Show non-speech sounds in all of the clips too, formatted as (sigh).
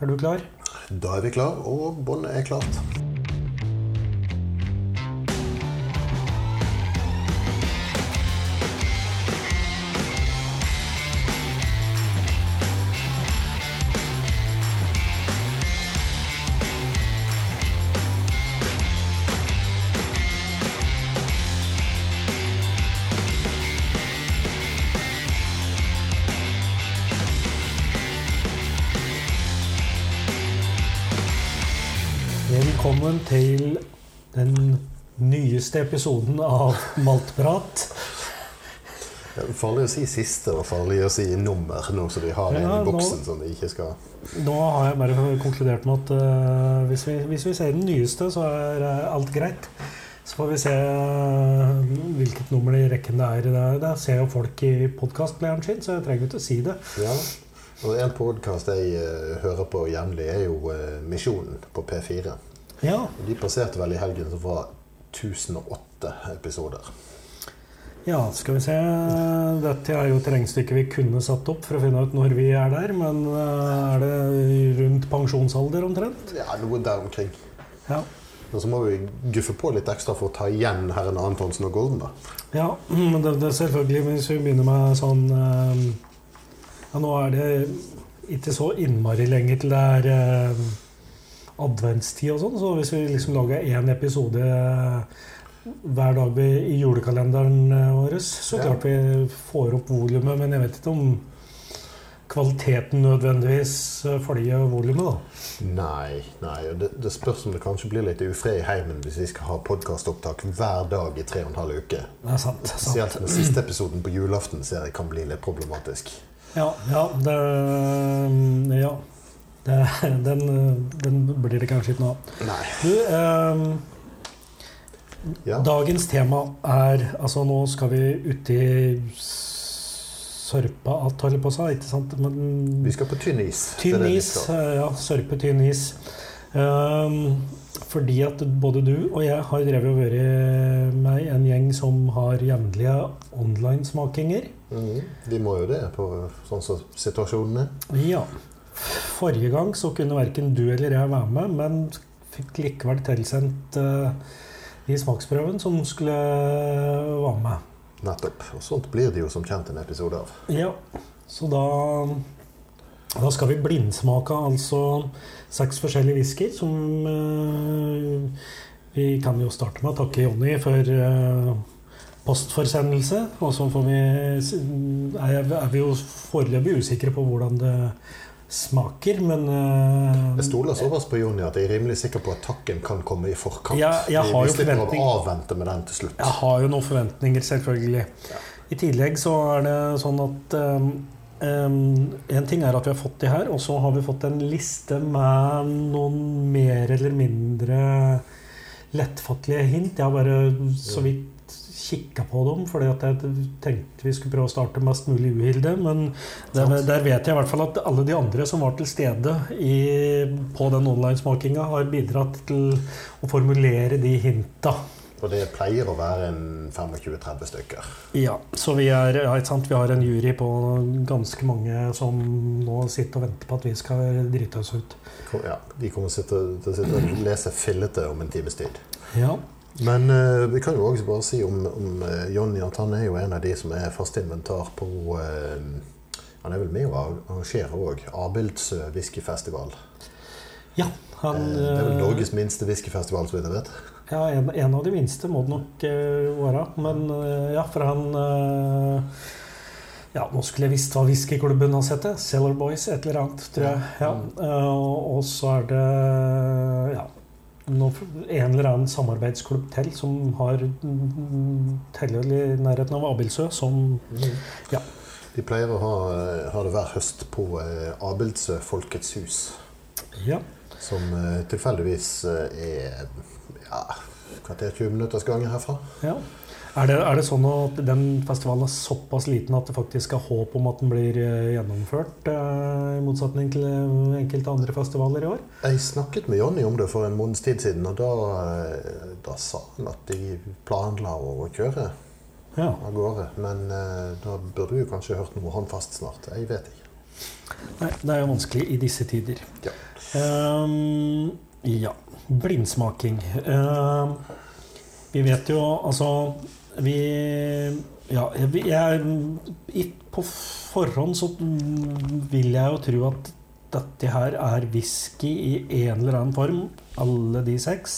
Er du klar? Da er vi klar, og båndet er klart. Velkommen til den nyeste episoden av Maltprat. Det er farlig å si siste og farlig å si nummer nå så de har en i i nå- boksen som de ikke skal Nå har jeg bare konkludert med at uh, hvis, vi, hvis vi ser den nyeste, så er uh, alt greit. Så får vi se øh, hvilket nummer i rekken det er. Der, der ser jo folk i podkastplayeren sin, så jeg trenger ikke å si det. Ja. Og en podkast jeg uh, hører på jevnlig, er jo uh, Misjonen på P4. Ja, De passerte vel i helgen som var 1008 episoder. ja, skal vi se. Dette er jo et regnestykke vi kunne satt opp for å finne ut når vi er der. Men øh, er det rundt pensjonsalder omtrent? Ja, noe der omkring. Ja. Og så må vi guffe på litt ekstra for å ta igjen herren Antonsen og Golden, da. Ja, men det, det er selvfølgelig Hvis vi begynner med sånn eh, ja, Nå er det ikke så innmari lenge til det er eh, adventstid og sånn, så hvis vi liksom lager én episode eh, hver dag i julekalenderen eh, vår, så Ja. klart vi får opp volumet. Men jeg vet ikke om kvaliteten nødvendigvis eh, følger volumet, da. Nei, nei. og Det, det spørs om det kanskje blir litt ufred i heimen hvis vi skal ha podkastopptak hver dag i tre og en halv uke. Det er sant. sant. Spesielt den siste episoden på julaften ser jeg kan bli litt problematisk. Ja, ja, det, ja. Det, den, den blir det kanskje ikke noe av. Du, eh, Ja. dagens tema er Altså, nå skal vi uti Sørpa att, holder på å si, ikke sant? Men Vi skal på tynn is. Tynn is. eh, Ja, sørpe, tynn is. Ehm, fordi at både du og jeg har drevet og vært med en gjeng som har jevnlige online-smakinger. Mm, Vi må jo det på sånn som situasjonen er. Ja. Forrige gang så kunne verken du eller jeg være med, men fikk likevel tilsendt uh, i smaksprøven som skulle være med. Nettopp. Og sånt blir det jo som kjent en episode av. Ja, så da da skal vi blindsmake altså seks forskjellige whisker som eh, Vi kan jo starte med å takke Jonny for eh, postforsendelse. Og så får vi, er, er vi jo foreløpig usikre på hvordan det smaker, men uh, Jeg stoler såpass på Jonny at jeg er rimelig sikker på at takken kan komme i forkant. Ja, jeg har vi jo slipper å avvente med den til slutt. Jeg har jo noen forventninger, selvfølgelig. I tillegg så er det sånn at um, um, En ting er at vi har fått de her, og så har vi fått en liste med noen mer eller mindre lettfattelige hint. Jeg har bare så vidt kikka på dem, fordi at jeg tenkte vi skulle prøve å starte mest mulig uhilde. Men der, der vet jeg i hvert fall at alle de andre som var til stede i, på den online-smakinga, har bidratt til å formulere de hinta. Og det pleier å være en 25-30 stykker. Ja, så vi, er, ja, vi har en jury på ganske mange som nå sitter og venter på at vi skal drite oss ut. Ja, de kommer til å sitte og lese fillete om en times tid. Ja, Men uh, vi kan jo også bare si om, om uh, Jonny at han er jo en av de som er fast inventar på uh, Han er vel med å arrangere òg Abilds whiskyfestival. ja han det er vel Norges minste whiskyfestival, så vidt jeg vet. Ja, en, en av de minste må det nok være. Men ja, for han Ja, nå skulle jeg visst hva whiskyklubben hans heter. Cellar Boys, et eller annet, tror jeg. Ja. Og, og så er det ja, en eller annen samarbeidsklubb til som har mm, teller i nærheten av Abildsø, som Ja. De pleier å ha, eh, ha det hver høst på eh, Abildsø Folkets hus. Ja. Som eh, tilfeldigvis er ja, kvarter 20 minutters gange herfra. ja. Er det, er det sånn at den festivalen er såpass liten at det faktisk er håp om at den blir eh, gjennomført, eh, i motsetning til eh, enkelte andre festivaler i år? Jeg snakket med Jonny om det for en måneds tid siden, og da, da sa han at de planla å kjøre Ja. av gårde. Men da burde vi kanskje hørt noe håndfast snart. Jeg vet ikke. Nei, det er jo vanskelig i disse tider. Ja. Um, ja. Blindsmaking. Um, vi vet jo altså Vi Ja, jeg, jeg, på forhånd så vil jeg jo tro at dette her er whisky i en eller annen form, alle de seks.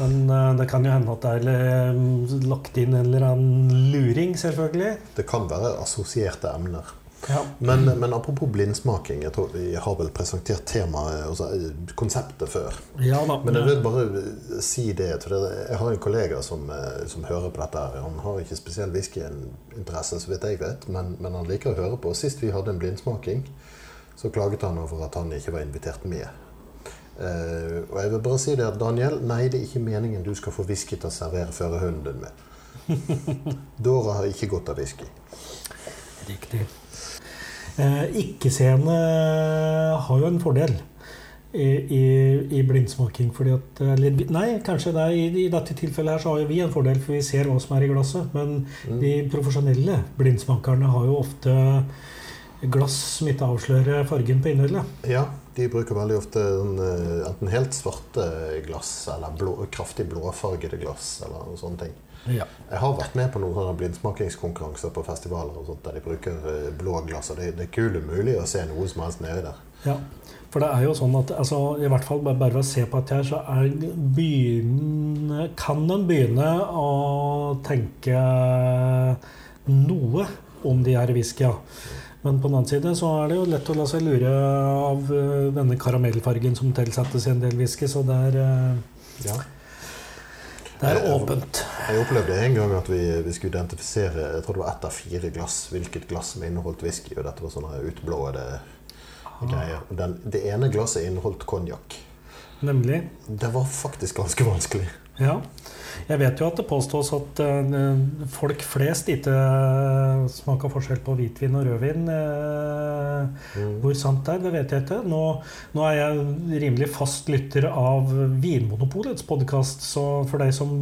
Men eh, det kan jo hende at det er eh, lagt inn en eller annen luring, selvfølgelig. Det kan være assosierte emner. Ja. Men, men, apropos blindsmaking. Jeg tror Vi har vel presentert temaet, altså konseptet før. Ja, da, men jeg vil bare si det. Jeg har en kollega som, eh, som hører på dette. Han har ikke spesiell whiskyinteresse, så vidt jeg vet, men, men, han liker å høre på. Sist vi hadde en blindsmaking, så klaget han over at han ikke var invitert med. Uh, og jeg vil bare si det at Daniel, nei, det er ikke meningen du skal få whisky til å servere førerhunden din med. (laughs) Dora har ikke godt av whisky. Riktig. Eh, Ikke-seende har jo en fordel i, i, i blindsmaking. Fordi at, eller, nei, kanskje er, i, dette tilfellet her så har jo vi en fordel, for vi ser hva som er i glasset. Men mm. de profesjonelle blindsmakerne har jo ofte glass som ikke avslører fargen på innholdet. Ja, de bruker veldig ofte en, enten helt svarte glass eller blå, kraftig blåfargede glass. eller sånne ting. Ja. Jeg har vært med på noen sånne blindsmakingskonkurranser på festivaler og sånt, der de bruker eh, blå glass. og Det, det er kult mulig å se noe som helst nedi der. Ja, for det er jo sånn at altså, i hvert fall bare ved å se på dette her, så er begynne, kan en begynne å tenke noe om de her whiskya. Men på den annen side så er det jo lett å la seg lure av eh, denne karamellfargen som tilsettes i en del whisky, så det er eh, ja. Det er åpent. Jeg opplevde en gang at vi, vi, skulle identifisere jeg tror det var ett av fire glass, hvilket glass som inneholdt whisky. og Dette var sånne utblåede greier. Den, det ene glasset inneholdt konjakk. Nemlig? Det var faktisk ganske vanskelig. Ja. Jeg vet jo at det påstås at uh, folk flest ikke uh, smaker forskjell på hvitvin og rødvin. Uh, mm. Hvor sant det er, det vet jeg ikke. Nå, nå, er jeg rimelig fast lytter av Vinmonopolets podkast, så for deg som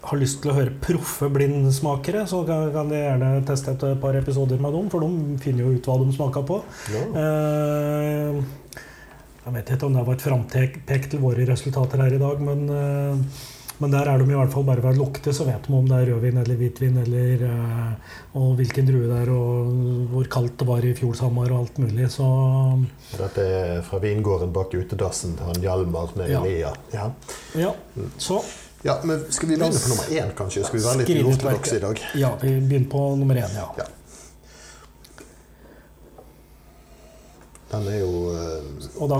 har lyst til å høre proffe blindsmakere, så kan, de gjerne teste et par episoder med dem, for de finner jo ut hva de smaker på. Ja. Jeg vet ikke om det var et frampek til våre resultater her i dag, men men der er de i hvert fall bare ved å lukte, så vet de om det er rødvin eller hvitvin, eller, uh, og hvilken drue det er, og hvor kaldt det var i fjor sommer, og alt mulig. Så Dette er fra vingården bak utedassen til han Hjalmar med ja. Elia. Ja. ja. Så ja, men Skal vi begynne på nummer én, kanskje? Skal vi være litt uortodokse i dag? Ja, vi begynner på nummer én. ja. ja. Den er jo uh... Og da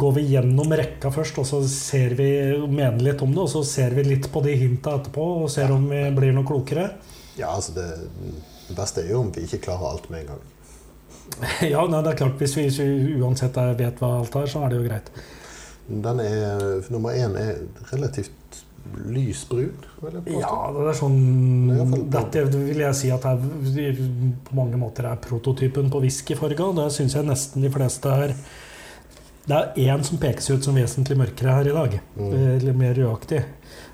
går vi gjennom rekka først, og så ser vi, mener litt om det. Og så ser vi litt på de hinta etterpå, og ser ja. om vi blir noe klokere. Ja, altså det, det, beste er jo om vi ikke klarer alt med en gang. (laughs) ja, nei, det er klart. Hvis vi, hvis vi uansett vet hva alt er, så er det jo greit. Den er, nummer én er relativt lysbrun? Ja, det er sånn Dette vil jeg si at det på mange måter er prototypen på whiskyfarga. Det syns jeg nesten de fleste er Det er én som pekes ut som vesentlig mørkere her i dag. Mm. Eller mer rødaktig.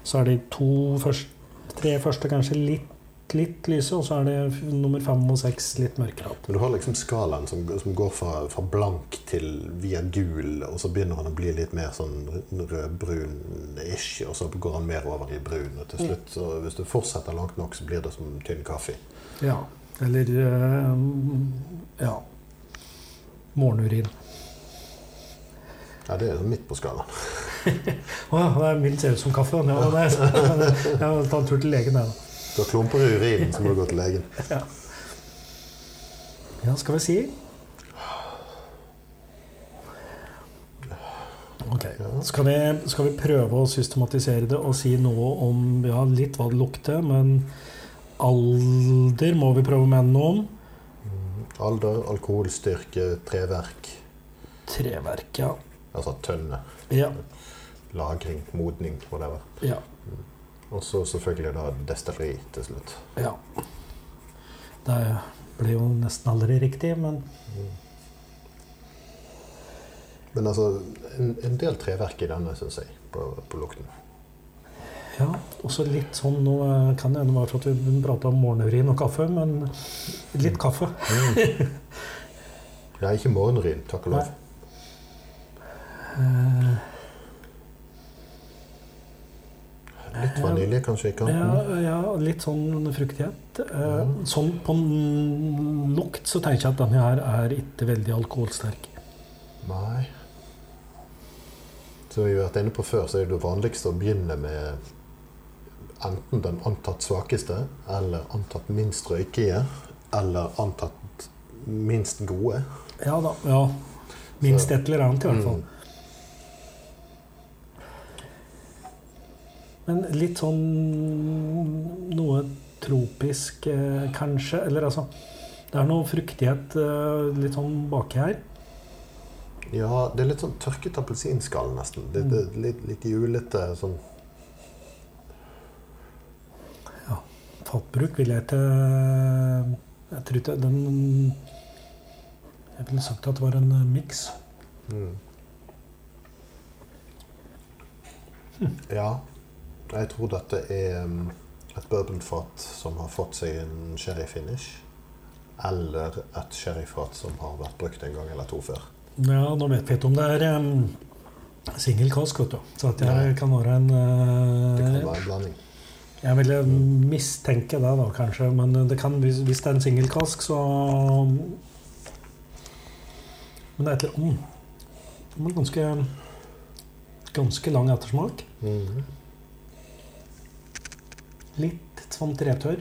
Så er de to første, tre første kanskje litt litt lyse, og så er det nummer fem og seks litt mørkere. Men du har liksom skalaen som, som går fra, fra, blank til via gul, og så begynner han å bli litt mer sånn rødbrun-ish, og så går han mer over i brun. Og til slutt, så hvis du fortsetter langt nok, så blir det som tynn kaffe. Ja. Eller øh, ja. Morgenurin. Ja, det er midt på skalaen. (laughs) Å ja, det er mildt ser ut som kaffe. Ja, det (laughs) jeg har tatt en tur til legen, jeg, da. Du har klumper i urinen, så må du gå til legen. (laughs) Ja, ja skal vi si Ok. Skal vi, skal vi, prøve å systematisere det og si noe om ja, litt hva det lukter, men alder må vi prøve å mene noe om? Mm, alder, alkoholstyrke, treverk. Treverk, ja. Altså tønne. Ja. Lagring, modning, whatever. Ja. Og så selvfølgelig da destilleri til slutt. Ja. Det blir jo nesten aldri riktig, men. Men altså, en, en del treverk i denne, syns jeg, på, på, lukten. Ja, også litt sånn Nå kan det hende være at vi prata om morgenurin og kaffe, men litt kaffe. Mm. (laughs) Ja, ikke morgenurin, takk og lov. Eh, Litt vanilje kanskje i ja, kanten. ja, litt sånn fruktighet. Eh, Mhm. Sånn på lukt så tenker jeg at denne her er ikke veldig alkoholsterk. Nei. Som vi har vært inne på før, så er det vanligste å begynne med enten den antatt svakeste, eller antatt minst røykige, eller antatt minst gode. Ja da. ja. Minst et eller annet, i hvert fall. Men litt sånn noe tropisk, eh, kanskje. Eller altså Det er noe fruktighet eh, litt sånn baki her. Ja, det er litt sånn tørket appelsinskall, nesten. Det, det, litt, litt julete sånn Ja. Fatbruk vil jeg ikke Jeg tror ikke den Jeg ville sagt at det var en eh, miks. mm. Ja. Jeg tror dette er um, et bourbonfat som har fått seg en sherryfinish. Eller et sherryfat som har vært brukt en gang eller to før. Ja, nå vet vi ikke om det er um, cask, vet du. Så at jeg kan være en Det kan være en blanding. Jeg ville mistenke det, da, kanskje. Men det kan, hvis, hvis det er en singelkask, så Men det er et mm, det var ganske Ganske lang ettersmak. Mhm. Litt sånn tretørr.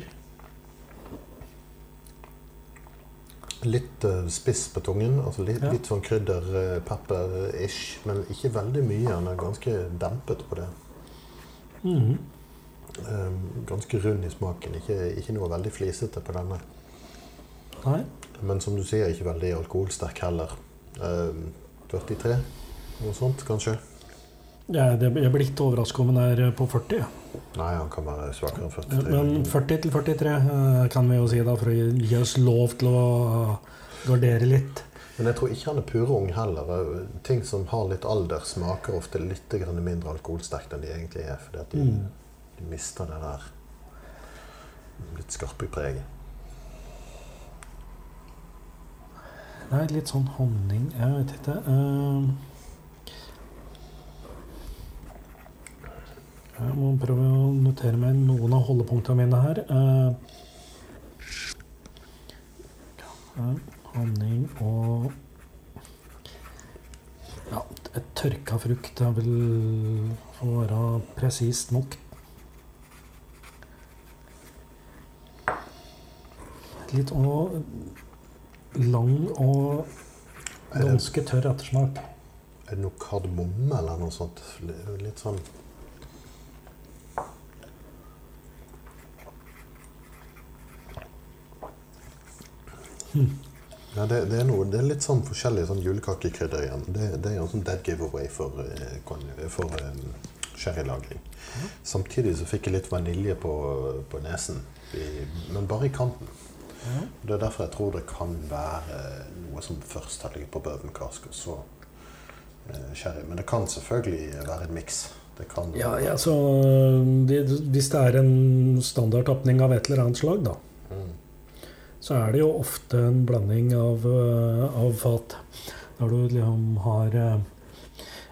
Litt uh, spiss på tungen. altså Litt, Ja. litt sånn krydder, eh. Men ikke veldig mye. Den er ganske dempet på det. Mm -hmm. um, ganske rund i smaken. Ikke, ikke noe veldig flisete på denne. Nei. Men som du sier, ikke veldig alkoholsterk heller. Um, 43? Noe sånt, kanskje? Det, jeg blir ikke overraska om den er på 40. Nei, han kan være svakere enn 43. Men 40 til 43 eh, kan vi jo si, da, for å gi oss lov til å eh, gardere litt. Men jeg tror ikke han er pure ung heller. Eh, Ting som har litt alder, smaker ofte litt mindre alkoholsterkt enn de egentlig er. Fordi at de, Mm. de mister det der litt skarpe preget. Nei, litt sånn honning Jeg vet ikke. eh. Jeg må prøve å notere meg noen av holdepunktene mine her. Eh, ja, honning og Ja, et tørka frukt er vel får være presist nok. Litt og lang og ganske tørr ettersmak. er det noe kardemomme eller noe sånt? Litt sånn Ja, det, det, er noe, det er litt sånn forskjellig sånn julekakekrydder igjen. Det, det er jo en sånn dead giveaway for, eh, for um, sherrylagring. Samtidig så fikk jeg litt vanilje på, på nesen, i, men bare i kanten. Mm. Det er derfor jeg tror det kan være noe som først har ligget på bourbon cask, og så eh, sherry. Men det kan selvfølgelig være en miks. Det kan Ja, ja, så det, Hvis det er en standardtapning av et eller annet slag, da, Mm. Så er det jo ofte en blanding av, øh, av fat. Der du liksom har øh,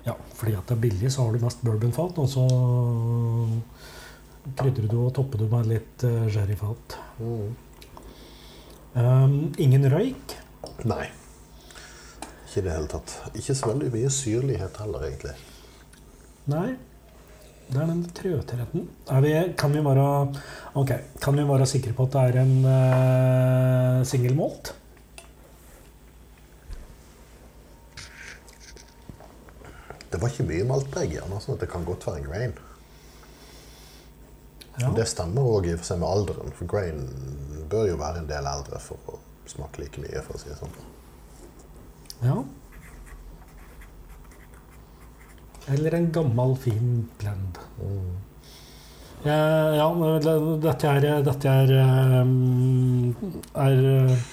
Ja, fordi at det er billig, så har du mest bourbonfat, og så krydrer du og topper du med litt øh, sherryfat. Mm. Um, ingen røyk. Nei. Ikke i det hele tatt. Ikke så veldig mye syrlighet heller, egentlig. Nei. Det er den trøttheten. Kan, vi være, ok, kan vi være sikre på at det er en uh, singelmalt? Det var ikke mye maltpreg i den, så det kan godt være en grain. Ja. Det stemmer òg i og for seg med alderen, for grain bør jo være en del eldre for å smake like mye, for å si det sånn. ja. Eller en gammel, fin blend. Mm. Eh, ja, dette er Dette er, um, er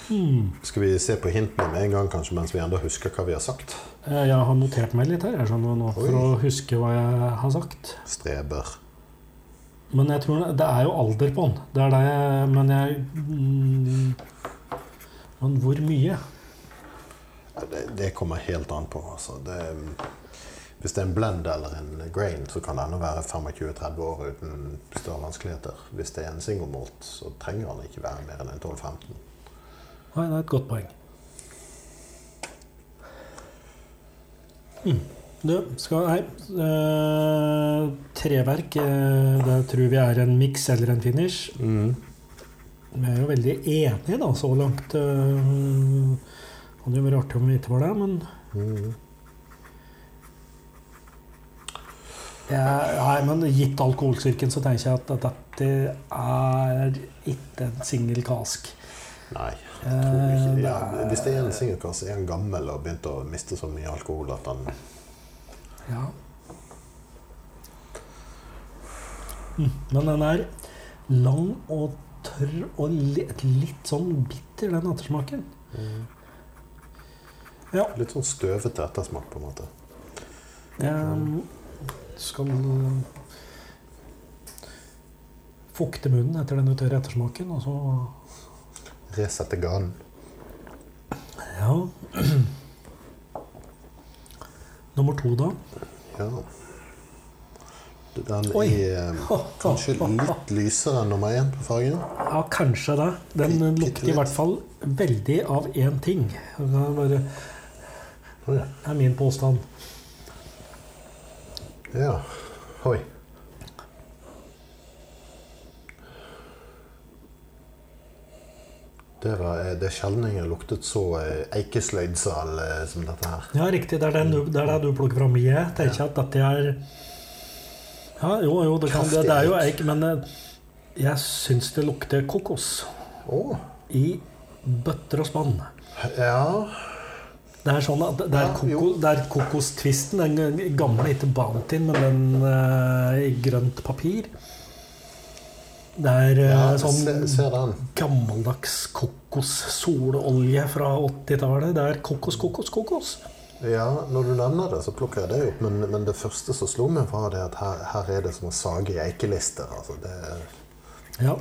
hmm. Skal vi se på hintene med en gang, kanskje, mens vi ennå husker hva vi har sagt? Eh, Jeg har notert meg litt her jeg skjønner nå, for Oi. å huske hva jeg har sagt. Streber. Men jeg tror det er jo alder på den. Det er det, men jeg mm, Men hvor mye? Det, det kommer helt an på. Altså. Det, hvis det er en blend eller en grain, så kan det ennå være 25-30 år uten større vanskeligheter. Hvis det er en single malt, så trenger den ikke være mer enn en 12-15. Nei, det er et godt poeng. Mm. Du, skal Nei. eh, treverk, eh, det tror vi er en miks eller en finish. Vi er jo veldig enige da, så langt. Uh, hadde jo vært artig om vi ikke var det, men Mm. Ja, nei, men gitt alkoholstyrken så tenker jeg at dette er ikke en singel kask. Nei. jeg Tror ikke. Eh, Ja, hvis det er en singelkasse, er han gammel og begynt å miste så mye alkohol at han Ja. Mm, Men den er lang og tørr og litt, litt sånn bitter, den ettersmaken. Ja. Litt sånn støvete ettersmak, på en måte. Jeg skal eh, fukte munnen etter den tørre ettersmaken, og så Resette garden. Ja. Nummer to, da? Ja. Den Oi. er eh, (laughs) kanskje litt lysere enn nummer én på fargen. Ja, kanskje det. Den litt, lukter i hvert fall veldig av én ting. Det er, bare, det er min påstand. Ja. Oi. Det, var, eh, det er sjelden jeg har luktet så eh, eikesløydsal eh, som dette her. Ja, riktig. Det er, den du, det, er det du plukker fram. Jeg tenker at dette er Ja, jo, jo, det, kan, det, det er jo eik, men jeg syns det lukter kokos. Oh. I bøtter og spann. Ja. Det er sånn at det er, koko, det er kokostvisten, den gamle, ikke Bounty, men den eh, i grønt papir. Det er uh, sånn gammeldags kokos-sololje fra 80-tallet. Det er kokos, kokos, kokos. Ja, når du nevner det, så plukker jeg det opp. Men, men det første som slo meg, var det at her, her er det som å sage i eikelister. Altså, det er, Ja.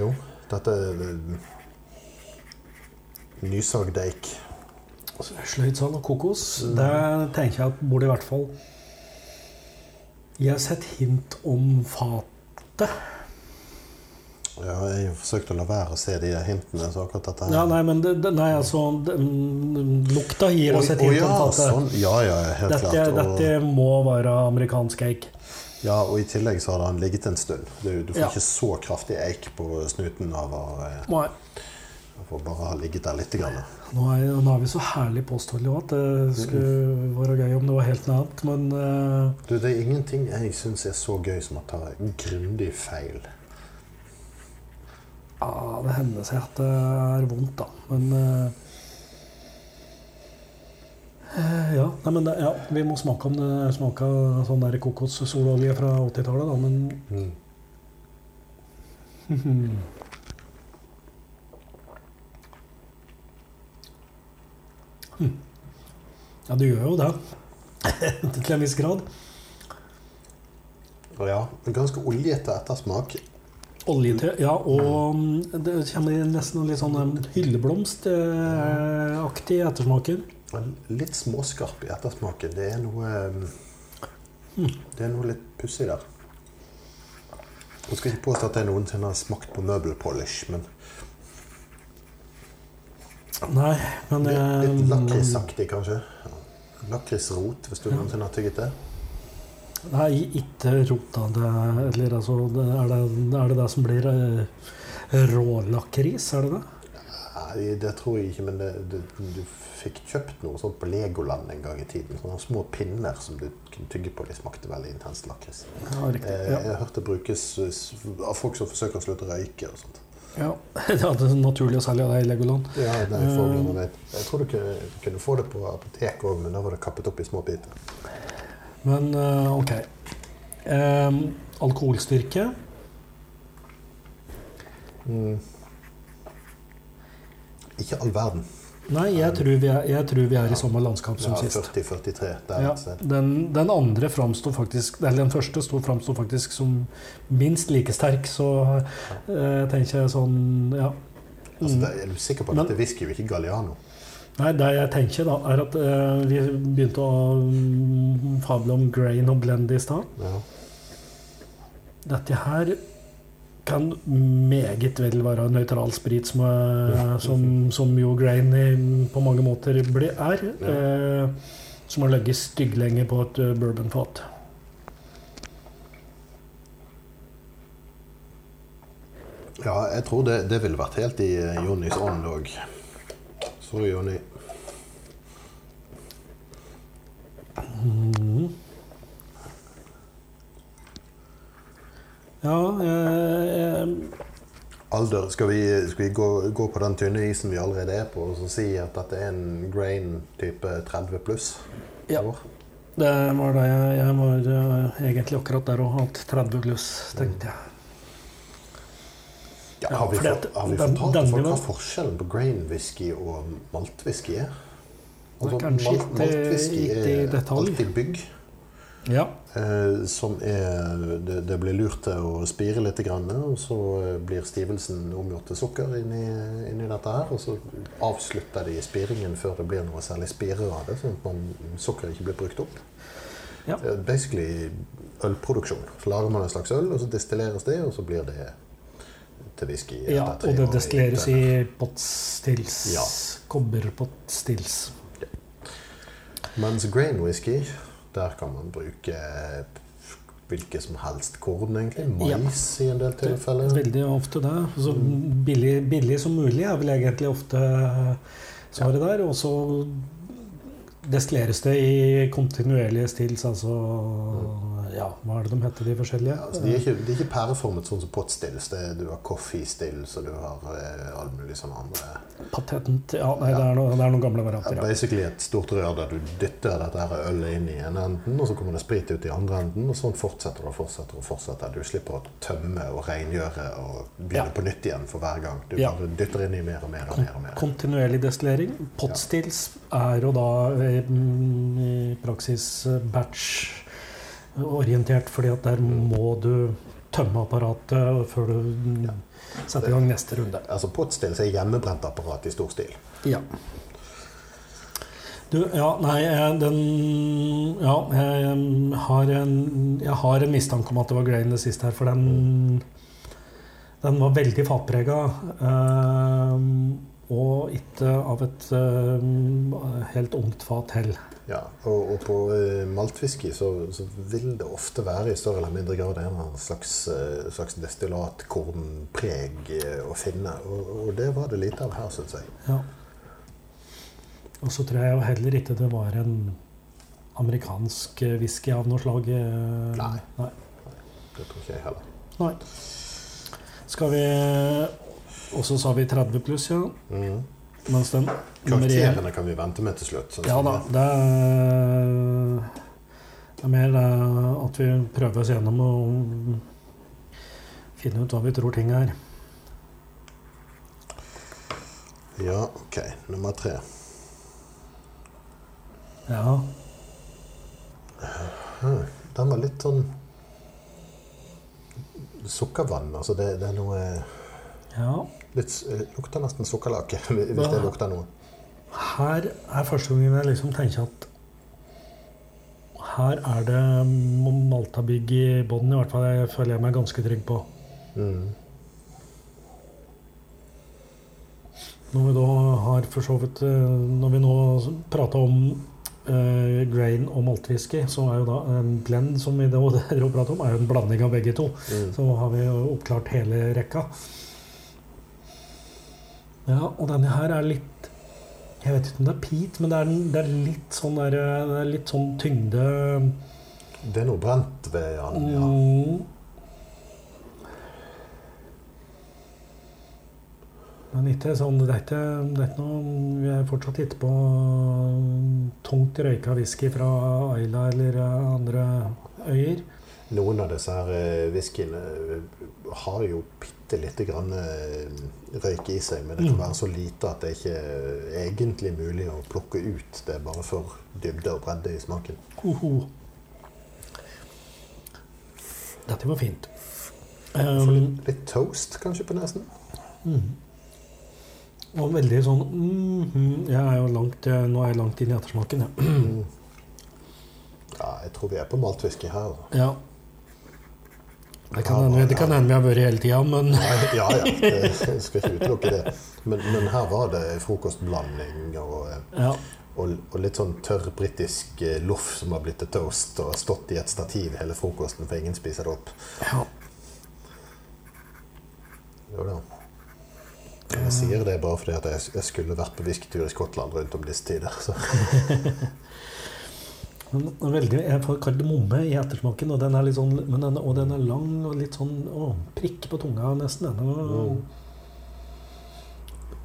jo, dette er nysagd eik. Sløydsal og kokos, det tenker jeg at burde i hvert fall Jeg har sett hint om fatet. Ja, jeg har forsøkt å la være å se de hintene. så akkurat dette her... Ja, nei, men det, det, nei, altså det, mm, Lukta gir oss et hint ja, om fatet. sånn. ja, ja, helt Dette, klart. Og, dette må være amerikansk eik. ja, og i tillegg så har den ligget en stund. Du, du får Ja. ikke så kraftig eik på snuten av å eh, av å bare ha ligget der litt. Grann. Nå er, nå er vi så herlig påståelige at det skulle være gøy om det var helt noe annet, men uh... Du, det er ingenting jeg syns er så gøy som å ta grundig feil. ja, det hender seg at det er vondt, da. Men eh, Ja, nei, men ja, vi må smake om det smaka sånn der kokossololje fra 80-tallet, da, men Mm. (laughs) Ja, det gjør jo det. (laughs) Til en viss grad. Ja, en ganske oljete ettersmak. Oljete, ja, og mm, det kommer nesten litt sånn eh, hylleblomstaktig ettersmaken. Litt småskarp i ettersmaken. Det er noe Mm. Det er noe litt pussig der. Jeg skal ikke påstå at jeg noensinne har smakt på møbelpolish, men Nei, men litt, eh, litt lakrisaktig, kanskje. Lakrisrot, hvis du noensinne har tygget det. Nei, ikke rota det Eller altså det, er, det, er det det som blir eh, rålakris? Er det det? Nei, det tror jeg ikke, men det, det, du fikk kjøpt noe sånt på Legoland en gang i tiden. Sånne små pinner som du kunne tygge på. De smakte veldig intenst lakris. Ja, riktig. Eh, Ja. Jeg har hørt det brukes eh, av folk som forsøker å slutte å røyke og sånt. Ja. (laughs) Det er naturlig å selge det i Legoland. Ja, det er Eh. jeg, vet. jeg tror du kunne, kunne få det på apoteket òg, men da var det kappet opp i små biter. Men eh, ok. Em, alkoholstyrke Mm. Ikke all verden. Nei, jeg tror vi er, tror vi er i samme landskap som sist. 40-43 der et sted. den, den andre framsto faktisk Eller den første sto- framsto faktisk som minst like sterk, så eh, tenker jeg sånn Ja. Altså, Mm. Altså, er du sikker på at Men- dette whisky er ikke Galliano? Nei, det jeg tenker, da, er at eh, vi begynte å mm, fable om grain og blend i stad. Ja. Dette her kan meget vel være nøytral sprit, som, er, som, som jo grain på mange måter ble, er. Eh, som har ligget stygglenge på et eh, bourbonfat. ja, jeg tror det, det ville vært helt i eh, Jonnys ånd òg. Sorry, Jonny. Mhm. Ja eh, eh, Alder, skal vi, skal vi gå, gå på den tynne isen vi allerede er på, og så si at dette er en grain type 30 pluss? Ja. år? Det var det jeg, jeg var eh, egentlig akkurat der og hatt 30 pluss, tenkte jeg. Ja, Ja, har vi, fordi for, har vi fortalt den folk hva forskjellen på grain whisky og maltwhisky er? Altså, malt- maltwhisky i er detalj. alltid bygg. Ja. Eh, som er det, det blir lurt til å spire litt, grann, og så eh, blir stivelsen omgjort til sukker inni, inni dette her. Og så avslutter de spiringen før det blir noe særlig spirer av det, sånn at man, sukkeret ikke blir brukt opp. Ja. Det er basically ølproduksjon. Så lager man en slags øl, og så destilleres det, og så blir det til whisky. ja og det destilleres i i potstills. Ja. Kobberpottstills. Mens grain whisky, der kan man bruke hvilke som helst korn, egentlig. Ja. Mais i en del tilfeller. Veldig ofte det. Så billig, billig som mulig er vel egentlig ofte svaret der. Og så destilleres det i kontinuerlige stils, altså Ja, hva er det de heter, de forskjellige? Ja, altså, de, er ikke, de er ikke pæreformet sånn som potstills. Du har coffeestills, og du har eh, all mulig sånne andre Patent Ja, nei, det er, noe, det er noen gamle varianter. ja, Ja. Basically et stort rør der du dytter dette her ølet inn i ene enden, og så kommer det sprit ut i andre enden, og sånn fortsetter det og fortsetter og fortsetter. Du slipper å tømme og rengjøre og begynne Ja. på nytt igjen for hver gang. Du Ja. bare dytter inn i mer og mer og mer. og mer. Kontinuerlig destillering. Potstills er jo da eh, mm, i praksis eh, batch-orientert, fordi at der må du tømme apparatet før du ja. setter i gang neste runde. Altså Pottstills er hjemmebrent apparat i stor stil. Ja. Du, ja, nei, eh, den Ja, jeg har en, jeg har en mistanke om at det var Grain det siste her, for den Den var veldig fatprega. Eh, og ikke av et eh, helt ungt fat heller. Ja, og, og på eh, maltwhisky så, så vil det ofte være i større eller mindre grad en slags, eh, slags destillatkornpreg eh, å finne. Og, og det var det lite av her, syns jeg. Ja. Og så tror jeg jo heller ikke det var en amerikansk whisky av noe slag. Nei. nei. Det tror ikke jeg heller. Nei. Skal vi Og så sa vi 30 pluss, ja. Mhm. Mens den Karakterene kan vi vente med til slutt. sånn Ja da. det- er, det er mer det at vi prøver oss gjennom å finne ut hva vi tror ting er. Ja, OK. Nummer tre. Ja. Den var litt sånn Sukkervann. Altså det, det er noe ja. Litt, eh, Lukter nesten sukkerlake, (laughs) hvis det lukter noe. Her er første gangen jeg liksom tenker at her er det Maltabygg i bånn, i hvert fall. Jeg føler jeg meg ganske trygg på. Mm. Når vi da har for så vidt eh, Når vi nå prata om eh, grain og maltwhisky, så er jo da en blend som vi da (laughs) prater om, er jo en blanding av begge to. Mm. Så har vi jo oppklart hele rekka. Ja, og denne her er litt Jeg vet ikke om det er peat, men det er, det er litt sånn der, det er litt sånn tyngde Det er noe brent ved den, ja. Mm. Men ikke sånn, det er ikke, det er ikke noe Vi er fortsatt ikke på tungt røyka whisky fra Aila eller andre øyer. noen av disse her eh, whiskyene eh, har jo bitte lite grann eh, røyk i seg, men det kan Mm. være så lite at det ikke er egentlig mulig å plukke ut. Det er bare for dybde og bredde i smaken. Hoho. Dette var fint. Um, litt, litt toast kanskje på nesen. mm. Og veldig sånn mm, mm, Jeg er jo langt jeg, Nå er jeg langt inn i ettersmaken, ja. Ja, jeg tror vi er på maltwhisky her. ja. Det kan hende vi har vært hele tida, men ja, ja. Jeg skal ikke utelukke det. Men, men her var det frokostblanding og, eh, ja. og, og litt sånn tørr britisk eh, loff som har blitt til toast og stått i et stativ hele frokosten, for ingen spiser det opp. ja. Jo da. Jeg sier det bare fordi at jeg, jeg skulle vært på whiskytur i Skottland rundt om disse tider. Så. (laughs) Veldig, jeg får kardemomme i ettersmaken, og den er sånn, men den, og den er lang og litt sånn å, prikk på tunga nesten. Den.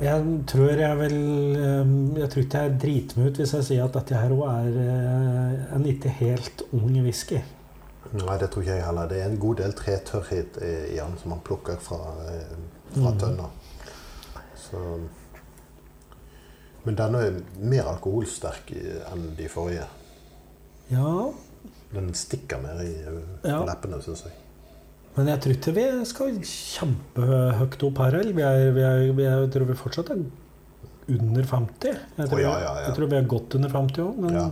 Jeg tror jeg vil eh, Jeg tror ikke jeg driter meg ut hvis jeg sier at dette her òg er eh, en ikke helt ung whisky. Nei, det tror ikke jeg heller. Det er en god del tretørrhet i i den som man plukker fra, eh, fra Mhm. tønna. Så. Men denne er mer alkoholsterk enn de forrige. Ja, Den stikker mer i eh, Ja. leppene, syns jeg. men jeg tror ikke vi skal kjempehøyt opp her heller. Er, er, er, jeg tror vi fortsatt er under 50. Jeg tror, oh, ja, ja, ja. jeg tror vi er godt under 50 òg, men jeg,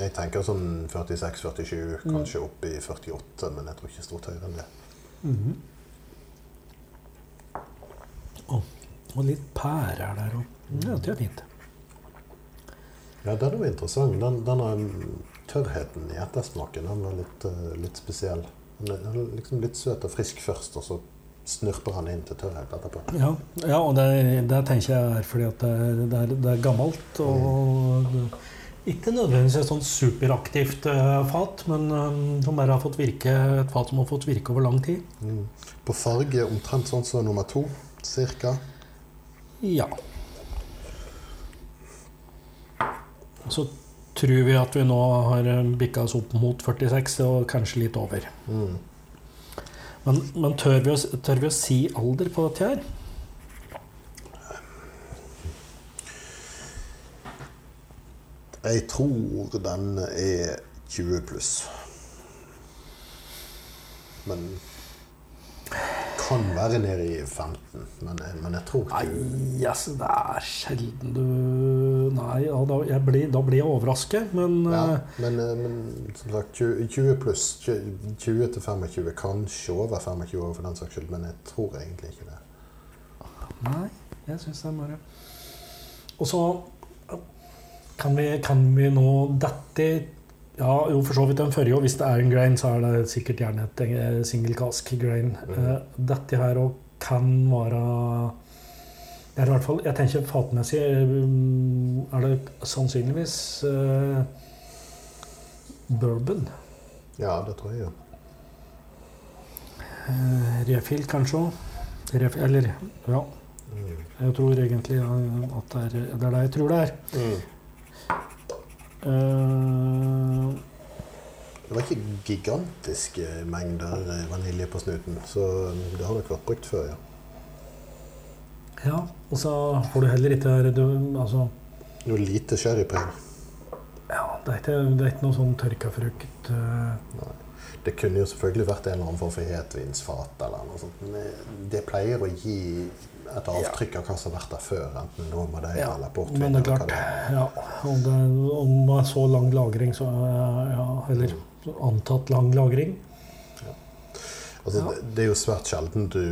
jeg tenker sånn 46-47, kanskje opp i 48, men jeg tror ikke stort høyere enn det. Mhm. Å, Og litt pærer der òg. Ja, det er fint. Ja, den var interessant. Den, denne tørrheten i ettersmaken den var litt, eh, litt spesiell. Den er- liksom litt søt og frisk først, og så snurper han inn til tørrhet etterpå. Ja, ja og det, det tenker jeg er fordi at det, det, er, det er gammelt. Og ikke nødvendigvis et sånn superaktivt eh, fat, men eh, som bare har fått virke, et fat som har fått virke over lang tid. Mm. På farge omtrent sånn som nummer to, cirka. Ja. Så tror vi at vi nå har bikka oss opp mot 46, og kanskje litt over. Mm. Men, men tør, vi å, tør vi å si alder på dette her? Jeg tror den er 20 pluss. Men kan være nede i 15. Men, men jeg tror Nei, ikke altså, det er sjelden du Nei, ja, da, blir, da blir jeg overrasket, men ja, eh, men, men som sagt 20, 20 pluss. 20 til 25. Kanskje over 25 år for den saks skyld, men jeg tror egentlig ikke det. Nei, jeg syns det er bare Og så kan vi, kan vi nå dette Ja, jo, for så vidt den forrige, og hvis det er en grain, så er det sikkert gjerne et eh, single cask grain. Mm. Eh, Dette her òg kan være det er i hvert fall, Jeg tenker fatmessig eh, er det sannsynligvis uh, bourbon. Ja, det tror jeg. Eh, refill kanskje òg. Eller ja. Mm. Jeg tror egentlig ja, at det er, det er det jeg tror det er. Mm. Eh, Det var ikke gigantiske mengder eh, vanilje på snuten, så det har nok vært brukt før, ja. ja, og så får du heller ikke du, altså, Noe lite sherrypreg. ja, det, er ikke, det er ikke noe sånn tørka frukt Nei. Det kunne jo selvfølgelig vært en eller annen form for hetvinsfat eller noe sånt, men det- det pleier å gi et avtrykk av hva som har vært der før, enten noe med det Ja, eller portvin. Men det er klart, det er. ja, og, det, og med så lang lagring, så eh, ja, Eller antatt lang lagring. Altså, det, det er jo svært sjelden du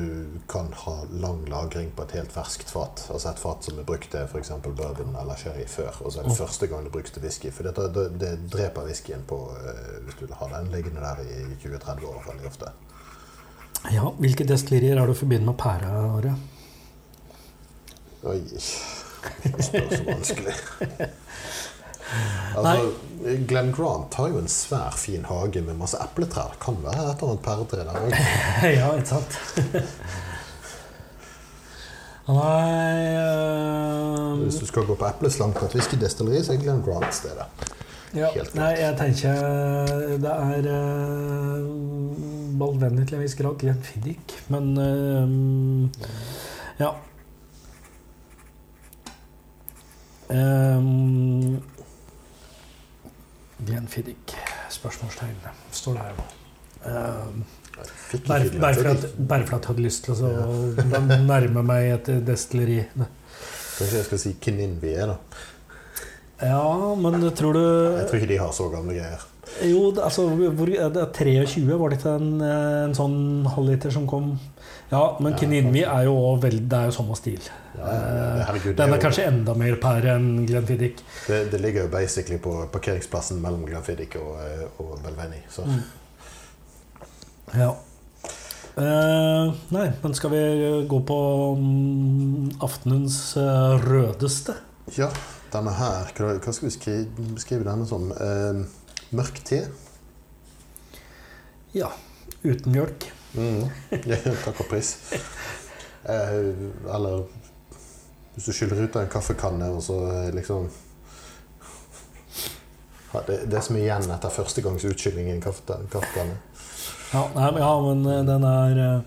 kan ha lang lagring på et helt ferskt fat. Altså et fat som er brukt til f.eks. bourbon eller sherry før, og så er det første gang det brukes til whisky. For dette, det, det dreper whiskyen på eh, hvis du har den liggende der i 20-30 år veldig ofte. Ja, Hvilke destillerier er det du forbinde med pære? Are? Oi Det spør så vanskelig. Altså, Glenn Grant har jo en svær, fin hage med masse epletrær. Det kan være et eller annet pæretre der òg. (laughs) ja, ikke sant? Nei eh, Hvis du skal gå på epleslang på et whiskydestilleri, så er Glenn Grant stedet. Ja, nei, jeg tenker det er uh, ballvennlig til en viss grad Glenfiddich, men eh, ja. Um, Glenfiddich, spørsmålstegn, står det her nå. Um, ikke bare, Glenn bare, for at, bare for at jeg hadde lyst til å ja. nærme meg et destilleri. Kanskje jeg skal si Kininvie, da. Ja, men tror du Jeg tror ikke de har så gamle greier. Jo, altså hvor, det er 23, var det ikke en, en sånn halvliter som kom? Ja, men Ja, Kininmi er jo også veldig, det er jo samme stil. Ja, ja, herregud, Den er kanskje enda mer per enn Glenfiddich. Det, det ligger jo basically på parkeringsplassen mellom Glenfiddich og, eh, og Belveni. Så Mm. Ja. Eh, nei, men skal vi gå på mm, aftenens eh, rødeste? ja, denne her hva skal vi beskrive denne som? Eh, mørk te? Ja. Uten mjølk. Mm. (laughs) Takk og pris. Eh, eller hvis du skyller ut av en kaffekanne, og så eh, liksom ja, det, det som er igjen etter første gangs utskylling i en kaffekanne. Ja, nei, ja men eh, den er eh,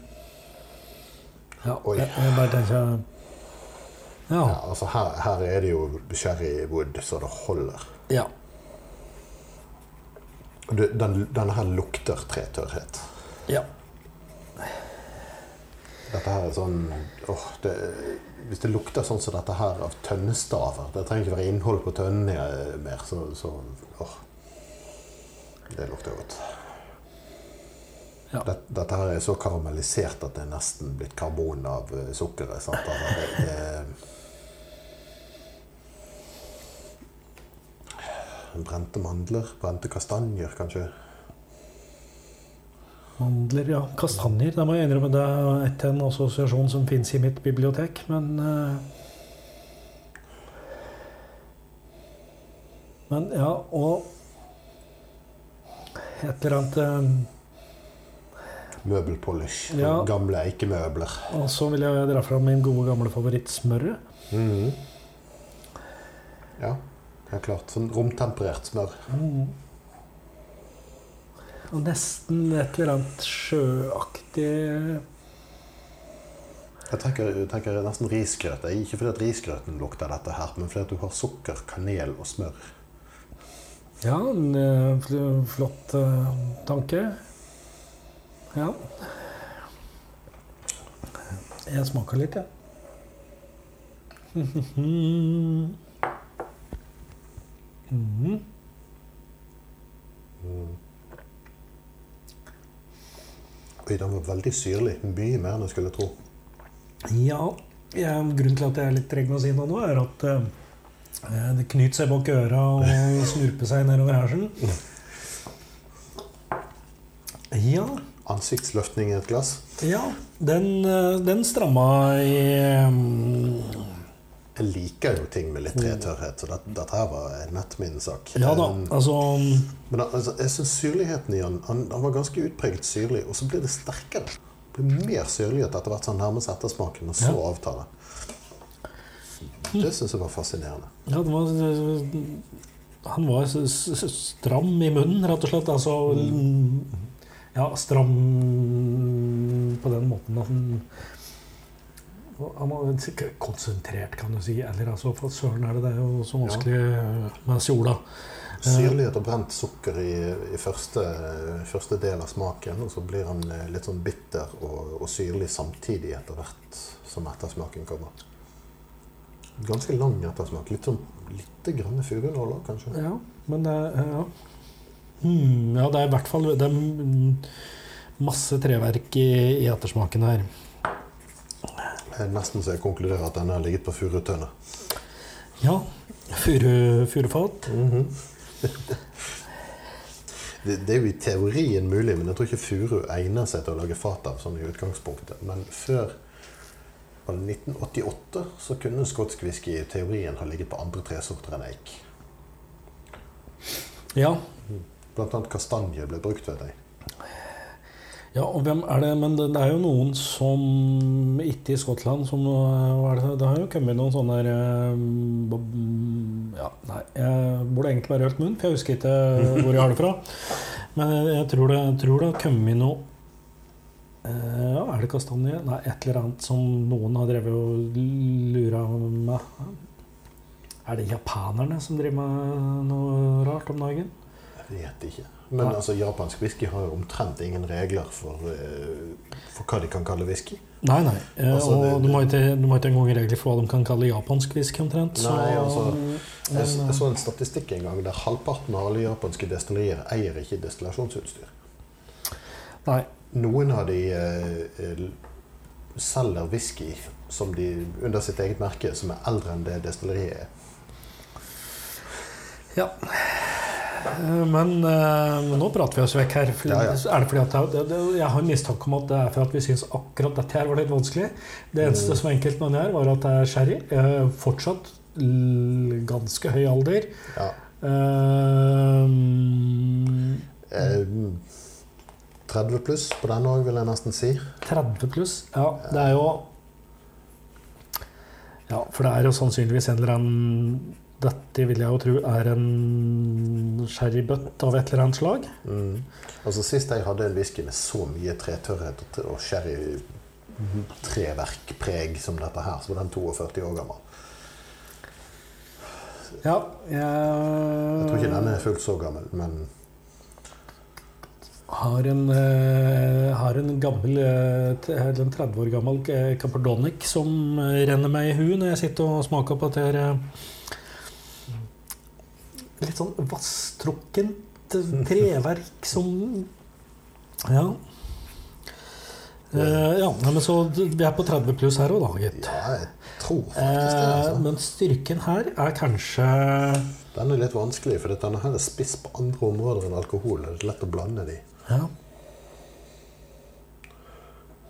Ja, Oi. jeg, jeg bare tenker Ja. Ja, altså her, her er det jo sherrywood så det holder. ja. Du, Den, denne her lukter tretørrhet. ja. Dette her er sånn åh, det, Hvis det lukter sånn som dette her av tønnestaver Det trenger ikke være innhold på tønnene eh, mer, så, så åh. Det lukter godt. Ja. Dette, dette her er så karamellisert at det er nesten blitt karbon av eh, sukkeret. Sant? Altså, det, det, (sighs) brente mandler, brente kastanjer, kanskje. Mandler, ja. Kastanjer. Det må jeg innrømme. Det er et, en assosiasjon som fins i mitt bibliotek, men eh, Men ja, og et eller annet eh, Møbelpolish. Ja. Gamle eikemøbler. Og så vil jeg dra fram min gode, gamle favoritt smøret. Mhm. Ja, helt klart. Sånn romtemperert smør. Og nesten et eller annet sjøaktig Jeg tenker, jeg tenker nesten risgrøt. Ikke fordi at risgrøten lukter dette her, men fordi at du har sukker, kanel og smør. Ja, en eh, fl- flott eh, tanke. Ja. Jeg smaker litt, jeg. (laughs) Mhm. Oi, den var veldig syrlig. Mye mer enn jeg skulle tro. Ja, ja, grunnen til at jeg er litt treg med å si noe nå, er at eh, det knyter seg bak øra og snurper seg nedover hersen. Ja, Ansiktsløftning i et glass. ja den, eh, den stramma i mm, Jeg liker jo ting med litt tretørrhet, så dette, dette her var nett min sak. Ja da, Um, altså Men altså, jeg syns syrligheten i han, han, han var ganske utpreget syrlig, og så blir det sterkere. Det blir mer syrlighet etter hvert som han nærmer seg ettersmaken, og så Ja. avtar det. Det syns jeg var fascinerende. Ja, det var Han var stram i munnen, rett og slett. Altså Ja, stram på den måten at han konsentrert, kan du si. Eller altså, for søren er det det er jo så vanskelig med sola. Syrlighet og brent sukker i, i første, første del av smaken, og så blir han eh, litt sånn bitter og, og syrlig samtidig etter hvert som ettersmaken kommer. Ganske lang ettersmak. Litt sånn lite grann furunåler, kanskje. Ja, men det er ja. Mm, ja, det er i hvert fall det er masse treverk i, i ettersmaken her. Er Nesten så jeg konkluderer at denne har ligget på furutønne. Ja. Furu, -hmm. (laughs) Det, det er jo i teorien mulig, men jeg tror ikke furu egner seg til å lage fat av sånn i utgangspunktet. Men før 1988 så kunne skotsk whisky i teorien ha ligget på andre tresorter enn eik. Ja. Blant annet kastanje ble brukt, vet jeg. Ja, og hvem er det Men det er jo noen som ikke i Skottland som er det, det har jo kommet noen sånne der, øh, Ja, nei, jeg burde egentlig bare holdt munn, for jeg husker ikke hvor jeg har det fra. (laughs) Men jeg, tror det, jeg tror det har kommet noe Ja, er det kastanje? Nei, et eller annet som noen har drevet og lura med. Er det japanerne som driver med noe rart om dagen? Jeg vet ikke. Men ja. altså, japansk whisky har jo omtrent ingen regler for, eh, for hva de kan kalle whisky. Nei, nei. Eh, Altså, og det- de har ikke, de har ikke engang regler for hva de kan kalle japansk whisky, omtrent. Så, Nei, altså, Jeg, jeg så en statistikk en gang der halvparten av alle japanske destillerier eier ikke destillasjonsutstyr. nei. Noen av de eh, eh, selger whisky som de, under sitt eget merke som er eldre enn det destilleriet er. Ja. Eh, Men eh, nå prater vi oss vekk her. Ja, ja. Er det fordi at jeg, det, det, jeg har mistanke om at det er for at vi syns akkurat dette her var litt vanskelig. Det eneste Mm. som var enkelt med den her, var at jeg er sherry. Eh, fortsatt ganske høy alder. Ja. Eh, Eh, 30 pluss på denne òg, vil jeg nesten si. 30 pluss. Ja, det er jo Ja, for det er jo sannsynligvis en eller annen Dette vil jeg jo tro er en sherrybøtt av et eller annet slag. Mm. Altså Sist jeg hadde en whisky med så mye tretørrhet og- sherrytreverkpreg som dette her, så var den 42 år gammel. Ja, Jeg Jeg tror ikke den er fullt så gammel, men har en, eh, har en gammel eh, eller en 30 år gammel eh, Capardonic som eh, renner meg i huet når jeg sitter og smaker på dette eh, Litt sånn vasstrukkent eh, treverk som Ja. Uh, ja, men så Vi er på 30 pluss her òg, da, gitt. ja, jeg tror faktisk det. Eh, Altså. men styrken her er kanskje Den er litt vanskelig, for denne her er spiss på andre områder enn alkohol. Det er lett å blande de. Ja.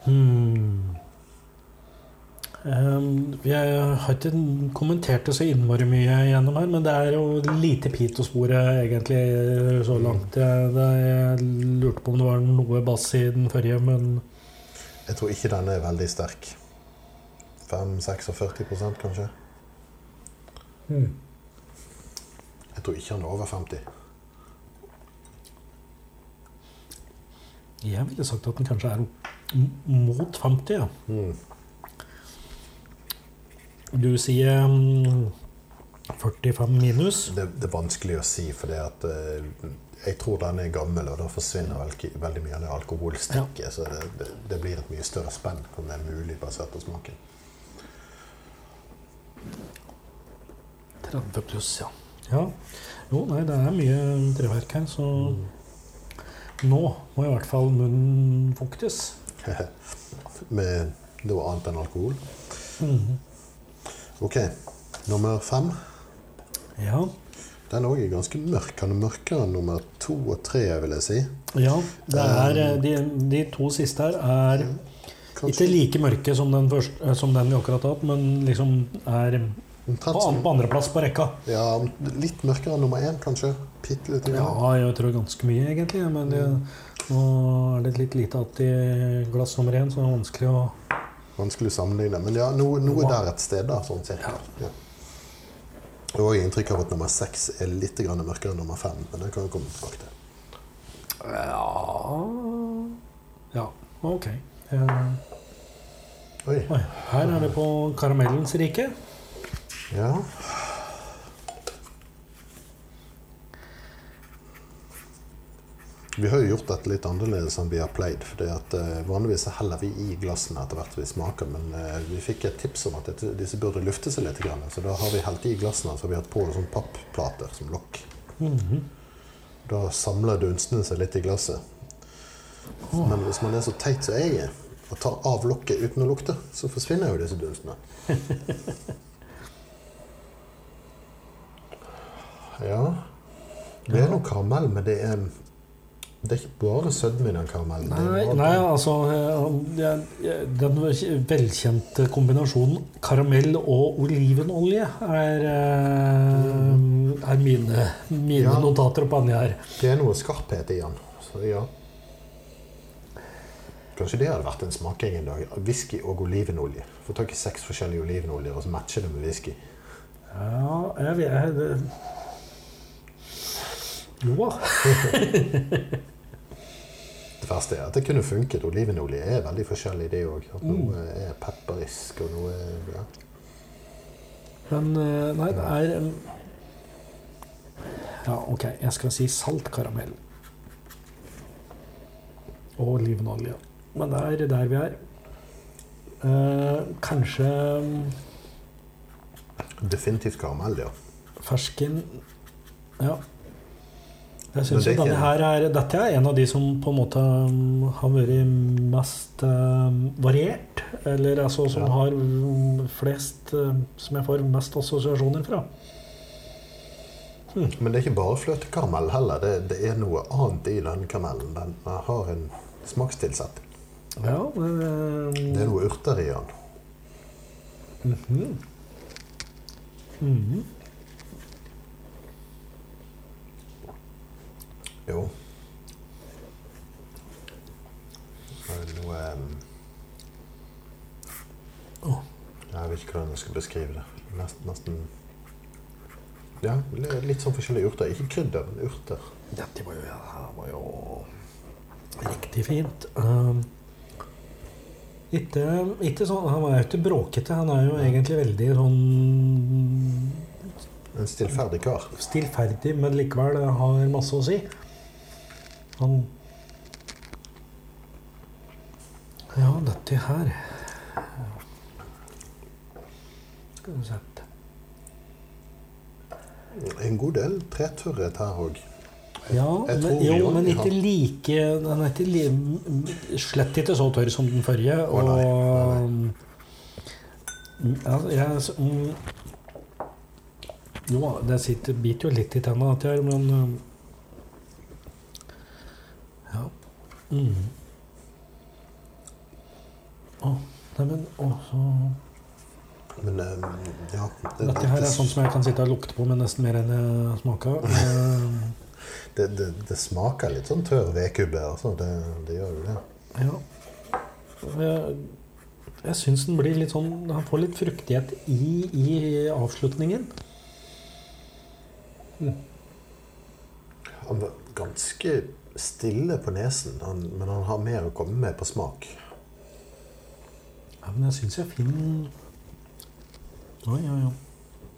Hmm. Um, jeg har ikke kommentert det så innmari mye gjennom her, men det er jo lite pit å spore egentlig så langt. Jeg, jeg lurte på om det var noe bass i den forrige, men Jeg tror ikke den er veldig sterk. 5-46% kanskje. hmm. Jeg tror ikke han er over 50. jeg ville sagt at den kanskje er mot 50. Ja. Mm. Du sier mm, 45 minus. Det, det er vanskelig å si, for jeg tror den er gammel, og da forsvinner veldig, veldig mye av det alkoholstikket. Så det, det, det blir et mye større spenn om det er mulig basert på smaken. 30 pluss, ja. ja. Jo, nei, det er mye treverk her, så nå må i hvert fall munnen fuktes. (laughs) Med noe annet enn alkohol. Mhm. Ok, nummer fem. Ja. Den òg er ganske mørk. Han er mørkere enn nummer to og tre, vil jeg si. ja er, eh, de, de to siste her er ikke like mørke som den, første, eh, som den vi akkurat har hatt, men liksom er på, Omtrent på andreplass på rekka. Ja, litt mørkere enn nummer én, kanskje. Bitte litt. Ja, jeg tror ganske mye, egentlig. Men det, nå er det litt lite igjen i glass nummer én, så det er vanskelig å Vanskelig å sammenligne. Men ja, noe, noe der et sted, da, sånn cirka. Ja. Jeg har inntrykk av at nummer seks er litt mørkere enn nummer fem. Men det kan jeg komme tilbake til. Ja Ja, ok. Oi. oi, her er det på karamellens rike. Ja. Vi har jo gjort dette litt annerledes enn vi har pleid. fordi at, eh, vanligvis heller vi i glassene etter hvert vi smaker. Men eh, vi fikk et tips om at dette, disse burde lufte seg litt. Grann, så da har vi helt i glassene så vi har hatt på sånn pappplater som lokk. Mhm. Da samler dunstene seg litt i glasset. Men hvis man er så teit som jeg er, og tar av lokket uten å lukte, så forsvinner jo disse dunstene. (laughs) Ja Det er noe karamell, men det er Det er ikke bare sødme i den karamellen. Nei, nei, altså eh, Den velkjente kombinasjonen karamell og olivenolje er, eh, er mine, mine Ja. notater på denne her. Det er noe skarphet i den. Så ja. Kanskje det hadde vært en smaking en dag. Whisky og olivenolje. Få tak i seks forskjellige olivenoljer og så matche det med whisky. Ja, jeg vet jeg, det... (laughs) Det verste er at det kunne funket. Olivenolje er veldig forskjellig, det òg. Mm. Noe er pepperisk, og noe er ja. Men eh, nei, det er Ja, ok, jeg skal si salt karamell. Og olivenolje. Men det er der vi er. Eh, kanskje Definitivt karamell, ja. fersken Ja. Jeg synes det denne her er, Dette er en av de som på en måte um, har vært mest um, variert. Eller altså som Ja. har um, flest Som jeg får mest assosiasjoner fra. Men det er ikke bare fløtekaramell heller. Det, det er noe annet i den karamellen. Den har en smakstilsett. Ja, men Det er noe urter i den. mhm. Mhm. Mm Det er noe um, Jeg vet ikke hvordan jeg skal beskrive det. Nesten, nesten Ja, litt sånn forskjellige urter. Ikke krydder, men urter. Dette var jo, ja, var jo riktig fint. Um, ikke, ikke sånn, han er jo ikke bråkete. Han er jo egentlig veldig sånn En stillferdig kar. stillferdig, men likevel har masse å si. Han Ja, dette her Skal vi se En god del tretørrhet her òg. Ja, men, jo, jo men ikke like Den er ikke li, slett ikke så tørr som den forrige. Og nei, Mm, ja, jeg, mm, Jo, det sitter, biter jo litt i tenna, her, men um, Ja. Mm. Oh, neimen Å, så Men um, ja det, Dette her er sånn som jeg kan sitte og lukte på men nesten mer enn jeg smaker. (laughs) Eh, det, det, det smaker litt sånn tørr vedkubbe. Altså. Det, det gjør jo det. Ja. Jeg, jeg syns den blir litt sånn Han får litt fruktighet i, i avslutningen. Han var ganske stille på nesen, han, men han har mer å komme med på smak. Ja, men jeg syns jeg finner Oi, oi, oi.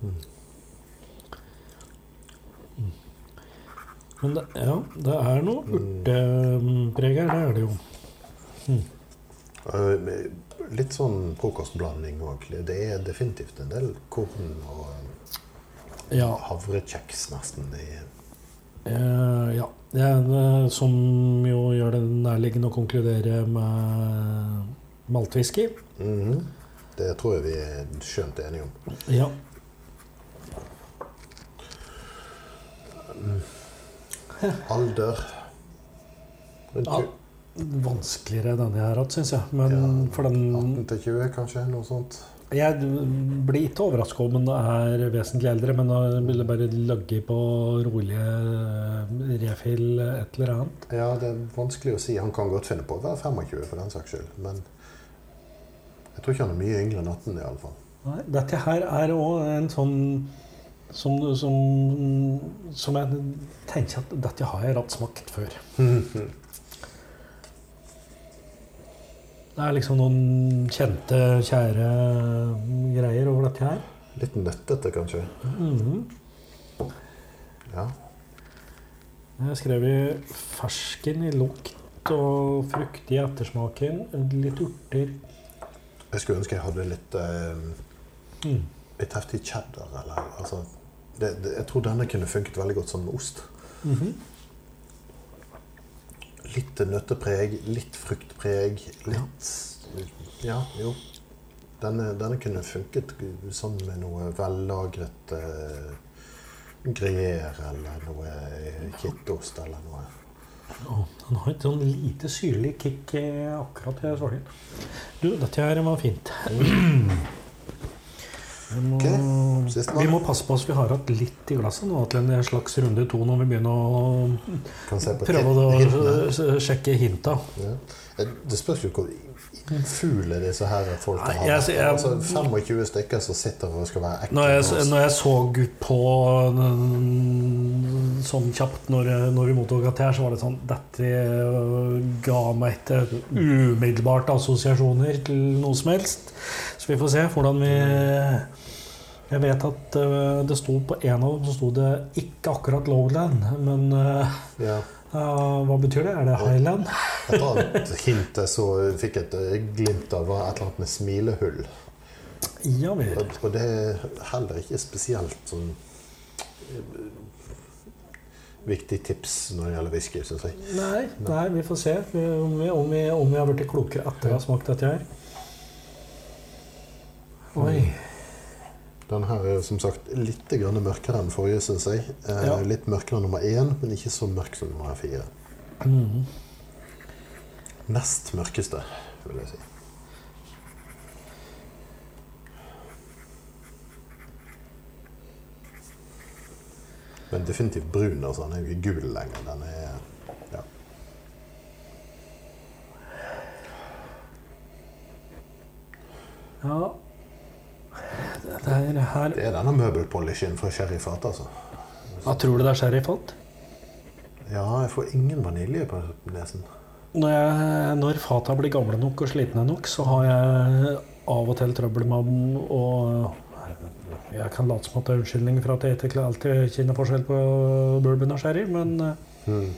Mm. Mm. Men det, ja, det er noe urtepreg her, det er det jo. Uh, Litt sånn frokostblanding òg. Det er definitivt en del korn og Ja. havrekjeks nesten. i Eh, ja. Det er det som jo gjør det nærliggende å konkludere med maltwhisky. Mhm. Det tror jeg vi er skjønt enige om. Ja. Alder Ja. Vanskeligere denne har hatt, syns jeg. Men Ja. for den 18 til 20, kanskje? Noe sånt. Jeg blir ikke overraska om han er vesentlig eldre, men han ville bare lagge på rolige refill et eller annet. Ja, det er vanskelig å si. Han kan godt finne på å være 25 for den saks skyld. Men jeg tror ikke han er mye yngre enn 18 i alle fall. Nei, dette her er òg en sånn som, som, som jeg tenker at dette har jeg hatt smakt før. (laughs) Det er liksom noen kjente, kjære greier over dette her. Litt nøttete, kanskje. Mhm. Ja. Jeg skrev i fersken i lukt og frukt i ettersmaken. Litt urter. Jeg skulle ønske jeg hadde litt, eh, Mm. litt heftig cheddar. Eller, altså, det, det, jeg tror denne kunne funket veldig godt som ost. Mhm. Litt nøttepreg, litt fruktpreg, litt Ja, jo. Denne, denne kunne funket sammen med noe vellagret eh, gruyère eller noe kittost eller noe. Oh, han har et sånn lite syrlig kick eh, akkurat i sorgen. Du, dette her var fint. Vi må, okay. vi må passe på oss vi har hatt litt i glasset nå til en slags runde to når vi begynner å Kan se på prøve å sjekke hinta. Ja. Det spørs jo hvor fugle disse her folka har. jeg- jeg- altså, 25 stykker som sitter og skal være ekle. Når jeg, når jeg så på sånn kjapt når, når vi mottok dette her, så var det sånn Dette øh, ga meg ikke umiddelbart assosiasjoner til noe som helst. Så vi får se hvordan vi Jeg vet at øh, det sto på en av dem så sto det ikke akkurat Lowland, men øh, Ja. uh, hva betyr det? Er det Highland? Et annet hint jeg så fikk et eh, glimt av, var et eller annet med smilehull. Ja vel. Og, og det er heller ikke spesielt sånn eh, viktig tips når det gjelder whisky, syns jeg. Nei, nei, vi får se om vi, om vi, om vi har blitt klokere etter å ha smakt dette her. Oi. Den her er som sagt litt grann mørkere enn forrige, syns jeg. Eh, Ja. Litt mørkere enn nummer én, men ikke så mørk som nummer fire. Mhm. Nest mørkeste, vil jeg si. Men definitivt brun. altså. Den er jo ikke gul lenger. Den er ja. Ja. Det er her Det er denne møbelpolishen fra sherryfat, altså. Hva tror du det er sherryfat? Ja, jeg får ingen vanilje på nesen. Når, jeg, når fata blir gamle nok og slitne nok, så har jeg av og til trøbbel med å Jeg kan late som at det er unnskyldning for at jeg ikke alltid kjenner forskjell på bourbon og sherry, men Hmm.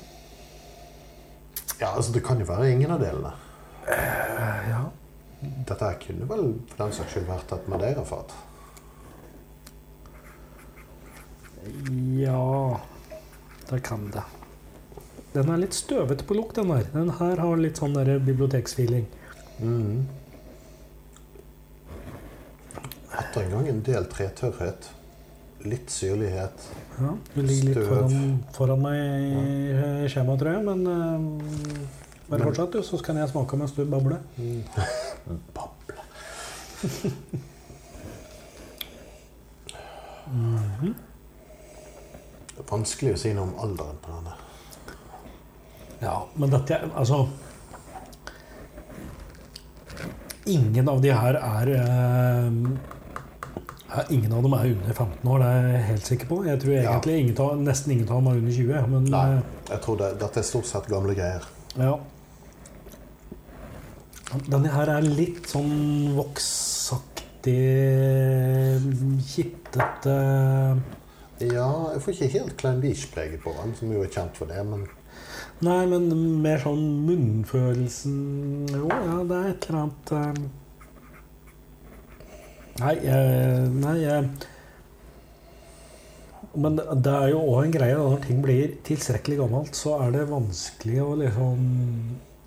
Ja, altså det kan jo være ingen av delene. ja. Dette kunne vel for den saks skyld vært et madeirafat. Ja Det kan det. Den er litt støvete på lukt, den der. Den her har litt sånn der biblioteksfeeling. Mm. Etter en gang en del tretørrhet, litt syrlighet. Ja, Du ligger litt foran, foran meg i skjemaet, tror jeg, men uh, bare Men- fortsett, du, så kan jeg smake mens du babler. (laughs) Bable. Det er vanskelig å si noe om alderen på denne. Ja, men dette Altså Ingen av de her er eh, Ingen av dem er under 15 år, det er jeg helt sikker på. Jeg tror Ja. egentlig ingen av, nesten ingen av dem er under 20. Men Nei, eh, jeg tror det, dette er stort sett gamle greier. Ja. Denne her er litt sånn voksaktig, kittete Ja, jeg får ikke helt Klein Beach-preget på den, som jo er kjent for det, men Nei, men mer sånn munnfølelsen Jo, ja, det er et eller annet eh, Nei, jeg, nei jeg, Men det er jo òg en greie når ting blir tilstrekkelig gammelt, så er det vanskelig å liksom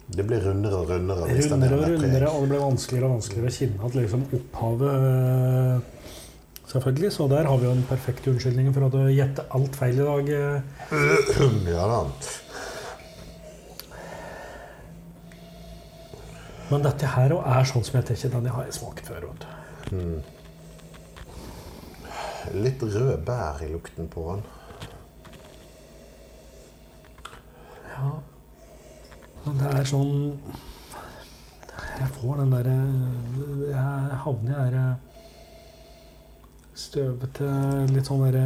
det blir rundere og rundere. hvis er Rundere og rundere, og det blir vanskeligere og vanskeligere å kjenne at liksom opphavet Selvfølgelig, så der har vi jo en perfekt unnskyldning for at du gjette alt feil i dag. eh. Ja da. Men dette her er sånn som jeg tenker den jeg har smakt før. Vet. Mm. Litt røde bær i lukten på den. Ja. Men det er sånn Jeg får den derre Jeg havner i det støvete Litt sånn derre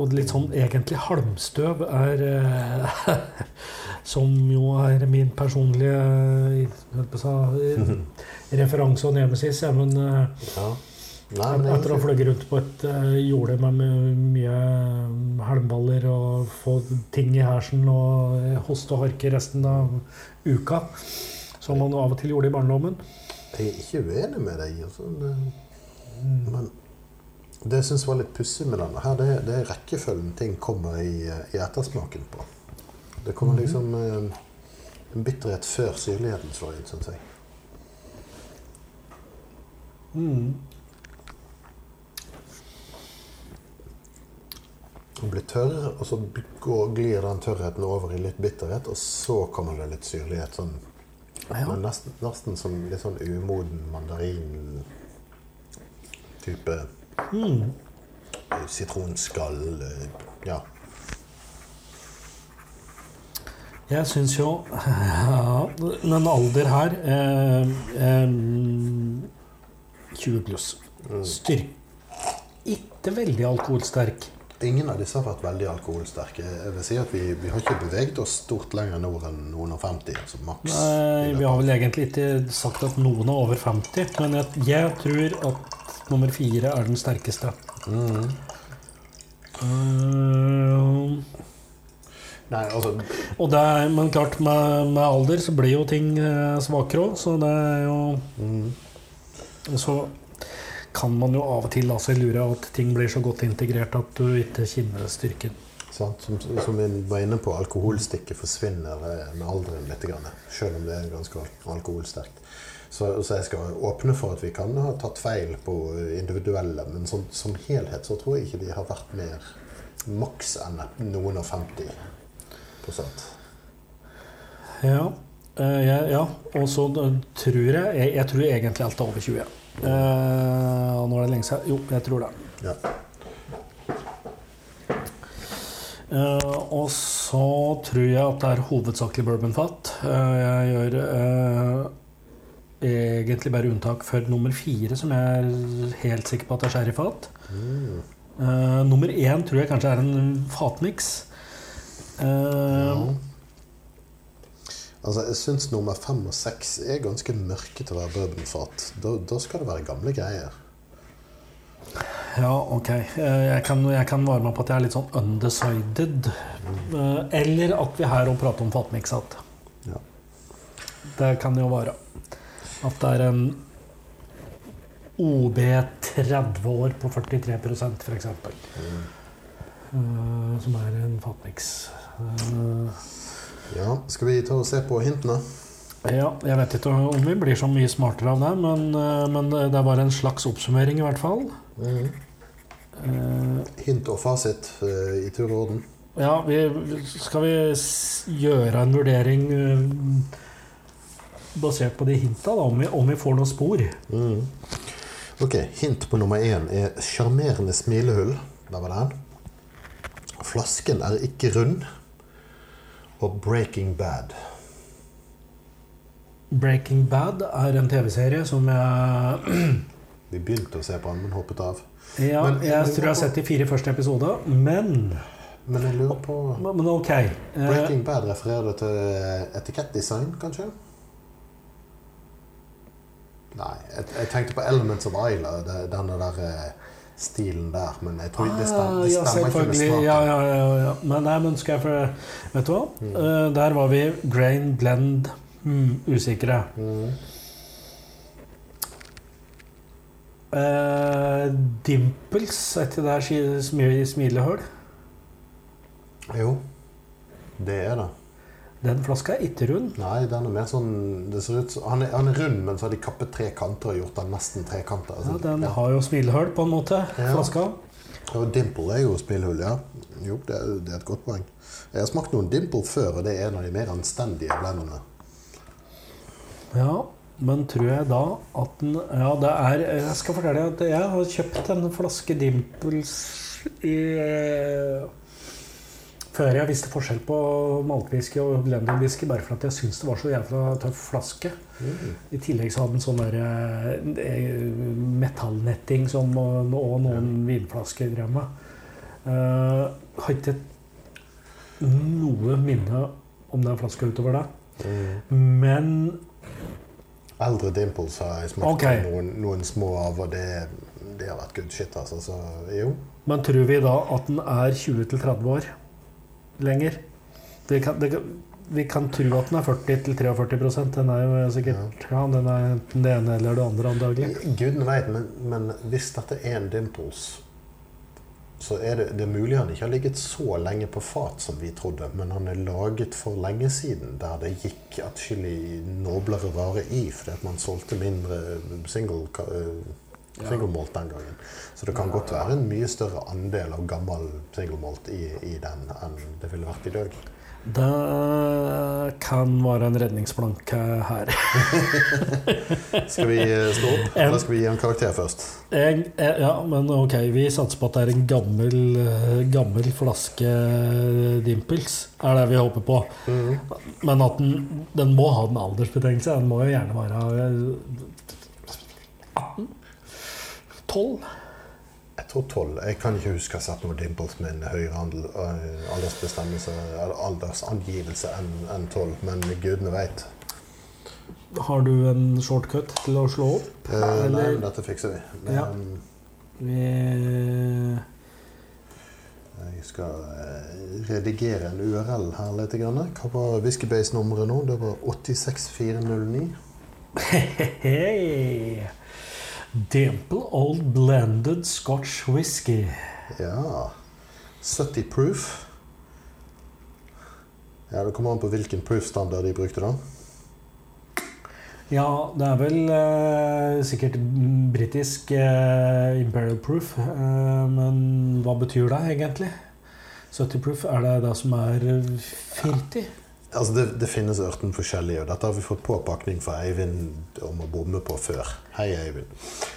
Og litt sånn egentlig halmstøv er eh, (laughs) Som jo er min personlige si, (laughs) referanse og nemesis. Ja, men eh, Ja. Nei, men etter å ha fløyet rundt på et eh, jorde med mye halmballer og få ting i hersen og eh, hoste og harke resten av uka, som man av og til gjorde i barndommen. Jeg er ikke uenig med deg. Altså. Men det jeg syns var litt pussig med denne, her, det, det er rekkefølgen ting kommer i, i ettersmaken på. Det kommer liksom eh, en bitterhet før syrligheten slår inn, syns jeg. Mm. Den blir tørr, og så glir den tørrheten over i litt bitterhet, og så kommer det litt syrlighet. Sånn, Ja. nesten, nesten som litt sånn umoden mandarin-type Hmm. Sitronskall eh, Ja. Jeg syns jo (laughs) ja, Den alder her eh, eh, 20 pluss. Styrk Ikke veldig alkoholsterk. Ingen av disse har vært veldig alkoholsterke. Jeg vil si at Vi, vi har ikke beveget oss stort lenger nord enn noen og 50. Altså maks. Nei, vi har vel egentlig ikke sagt at noen er over 50, men jeg, jeg tror at nummer fire er den sterkeste. Mm. Uh, Nei, altså er, men klart, med, med alder så blir jo ting eh, svakere òg, så det er jo mm. Så kan man jo av og til la seg lure at ting blir så godt integrert at du ikke kjenner styrken. Som, som vi var inne på, alkoholstikket forsvinner eh, med alderen litt. Selv om det er ganske alkoholsterkt. Så, så jeg skal åpne for at vi kan ha tatt feil på individuelle, men som, som helhet så tror jeg ikke de har vært mer maks enn noen og 50 prosent. Ja, eh, jeg- ja. og så da tror jeg, jeg Jeg tror egentlig alt er over 20. og uh, nå er det lenge siden. Jo, jeg tror det. Ja. Uh, og så tror jeg at det er hovedsakelig bourbonfat. Uh, jeg gjør eh, egentlig bare unntak for nummer fire, som jeg er helt sikker på at er sherryfat. Mm. Uh, nummer én tror jeg kanskje er en fatmiks. Uh, Ja. Altså, jeg syns nummer fem og seks er ganske mørke til å være bourbonfat. Da, da skal det være gamle greier. Ja, ok. Eh, Jeg kan, jeg kan varme opp på at jeg er litt sånn undecided. Eh, Eller at vi her òg prater om igjen. Ja. Det kan jo være. At det er en OB 30 år på 43 f.eks. Mm. Uh, som er en fatniks. Uh, Ja, Skal vi ta og se på hintene? ja, jeg vet ikke om vi blir så mye smartere av det, men, uh, men det er bare en slags oppsummering, i hvert fall. Mm. Hint og fasit eh, i tur og orden. Ja, vi, skal vi gjøre en vurdering eh, basert på de hinta, da, om vi, om vi får noen spor? Mm. Ok, Hint på nummer én er sjarmerende smilehull. Der var den. Flasken er ikke rund. Og Breaking Bad. Breaking Bad er en TV-serie som jeg (clears throat) Vi begynte å se på den, men hoppet av. ja, Men- Jeg tror jeg har sett de fire første episoder, men Men jeg lurer på Men ok. eh, Breaking Bad refererer du til etikettdesign, kanskje? Nei, jeg, jeg tenkte på Elements of Isla, denne der eh, stilen der. Men jeg tror det stemmer, det stemmer ja, ikke med smaken. Ja, ja, ja, ja. Men, nei, men skal jeg for, Vet du hva? Mm. Uh, der var vi grain blend mm, usikre. Mm. Uh, dimples, er ikke det smi- smilehull? Jo, det er det. Den flaska er ikke rund. Nei, den er mer sånn det ser ut, som- han, er, han er rund, men så har de kappet tre kanter og gjort den nesten trekanta. Ja, den har jo smilehull, på en måte, Ja. flaska. Og dimple er jo smilhull, ja. Jo, det er, det er et godt poeng. Jeg har smakt noen dimple før, og det er en av de mer anstendige blendene. Ja, men tror jeg da at den Ja, det er Jeg skal fortelle deg at jeg har kjøpt en flaske Dimples i Før jeg visste forskjell på maltwhisky og blended-whisky, bare for at jeg syntes det var så jævla tøff flaske. Mm. I tillegg så hadde den sånn der eh, metallnetting som og noen noen vinflasker drev med. Uh, har ikke noe minne om den flaska utover det. Mm. Men Eldre dimples har jeg smakt okay. noen, noen små av, og det, det har vært good shit, altså. Så jo. Men tror vi da at den er 20-30 år lenger? Vi kan, det, kan- vi kan tro at den er 40-43 Den er jo sikkert ja. den er enten det ene eller det andre antagelig. Gud veit, men, men hvis dette er en dimples, så er det, det er mulig han ikke har ligget så lenge på fat som vi trodde, men han er laget for lenge siden, der det gikk atskillig noblere varer i, fordi at man solgte mindre single, eh, single malt den gangen. Så det kan godt være en mye større andel av gammel single malt i, i den enn det ville vært i dag. Det kan være en redningsplanke her. (laughs) Skal vi eh, stå opp, eller skal vi gi en karakter først? Jeg, jeg, ja, men ok, vi satser på at det er en gammel, eh, gammel flaske Dimples. Er det vi håper på. Mhm. Men at den, den må ha en aldersbetegnelse. Den må jo gjerne være eh, 18? 12? Jeg tror 12. Jeg kan ikke huske å ha sett noe Dimples med en høyere øh, aldersbestemmelse eller aldersangivelse enn En 12, men gudene veit. Har du en shortcut til å slå opp? Eh, nei, men dette fikser vi. Men, Ja. Vi Jeg skal eh, redigere en URL her litt. Hva var Whiskybase-nummeret nå? Det var 86409. (laughs) Hei! Dimple Old Blended Scotch Whisky. Ja 70 proof. Ja, Det kommer an på hvilken proof-standard de brukte, da. Ja, det er vel eh, sikkert britisk eh, Imperial Proof. Eh, men hva betyr det egentlig? 70 proof, er det det som er 40? Altså, det, det finnes 18 forskjellige, og dette har vi fått påpakning fra Eivind om å bomme på før. Hei, Eivind.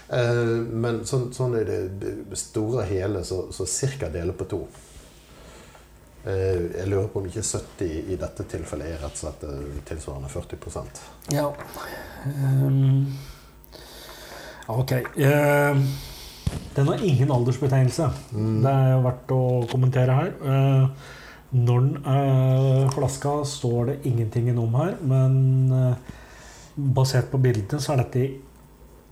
Eh, men sånn, sånn i det store og hele så, så cirka deler på to. Eh, jeg lurer på om ikke 70 i dette tilfellet er rett og slett eh, tilsvarende 40% Ja. Um, ok. Uh, den har ingen aldersbetegnelse. Mm. Det er verdt å kommentere her. Eh, når den er flaska, står det ingenting om her, men eh, basert på bildene så er dette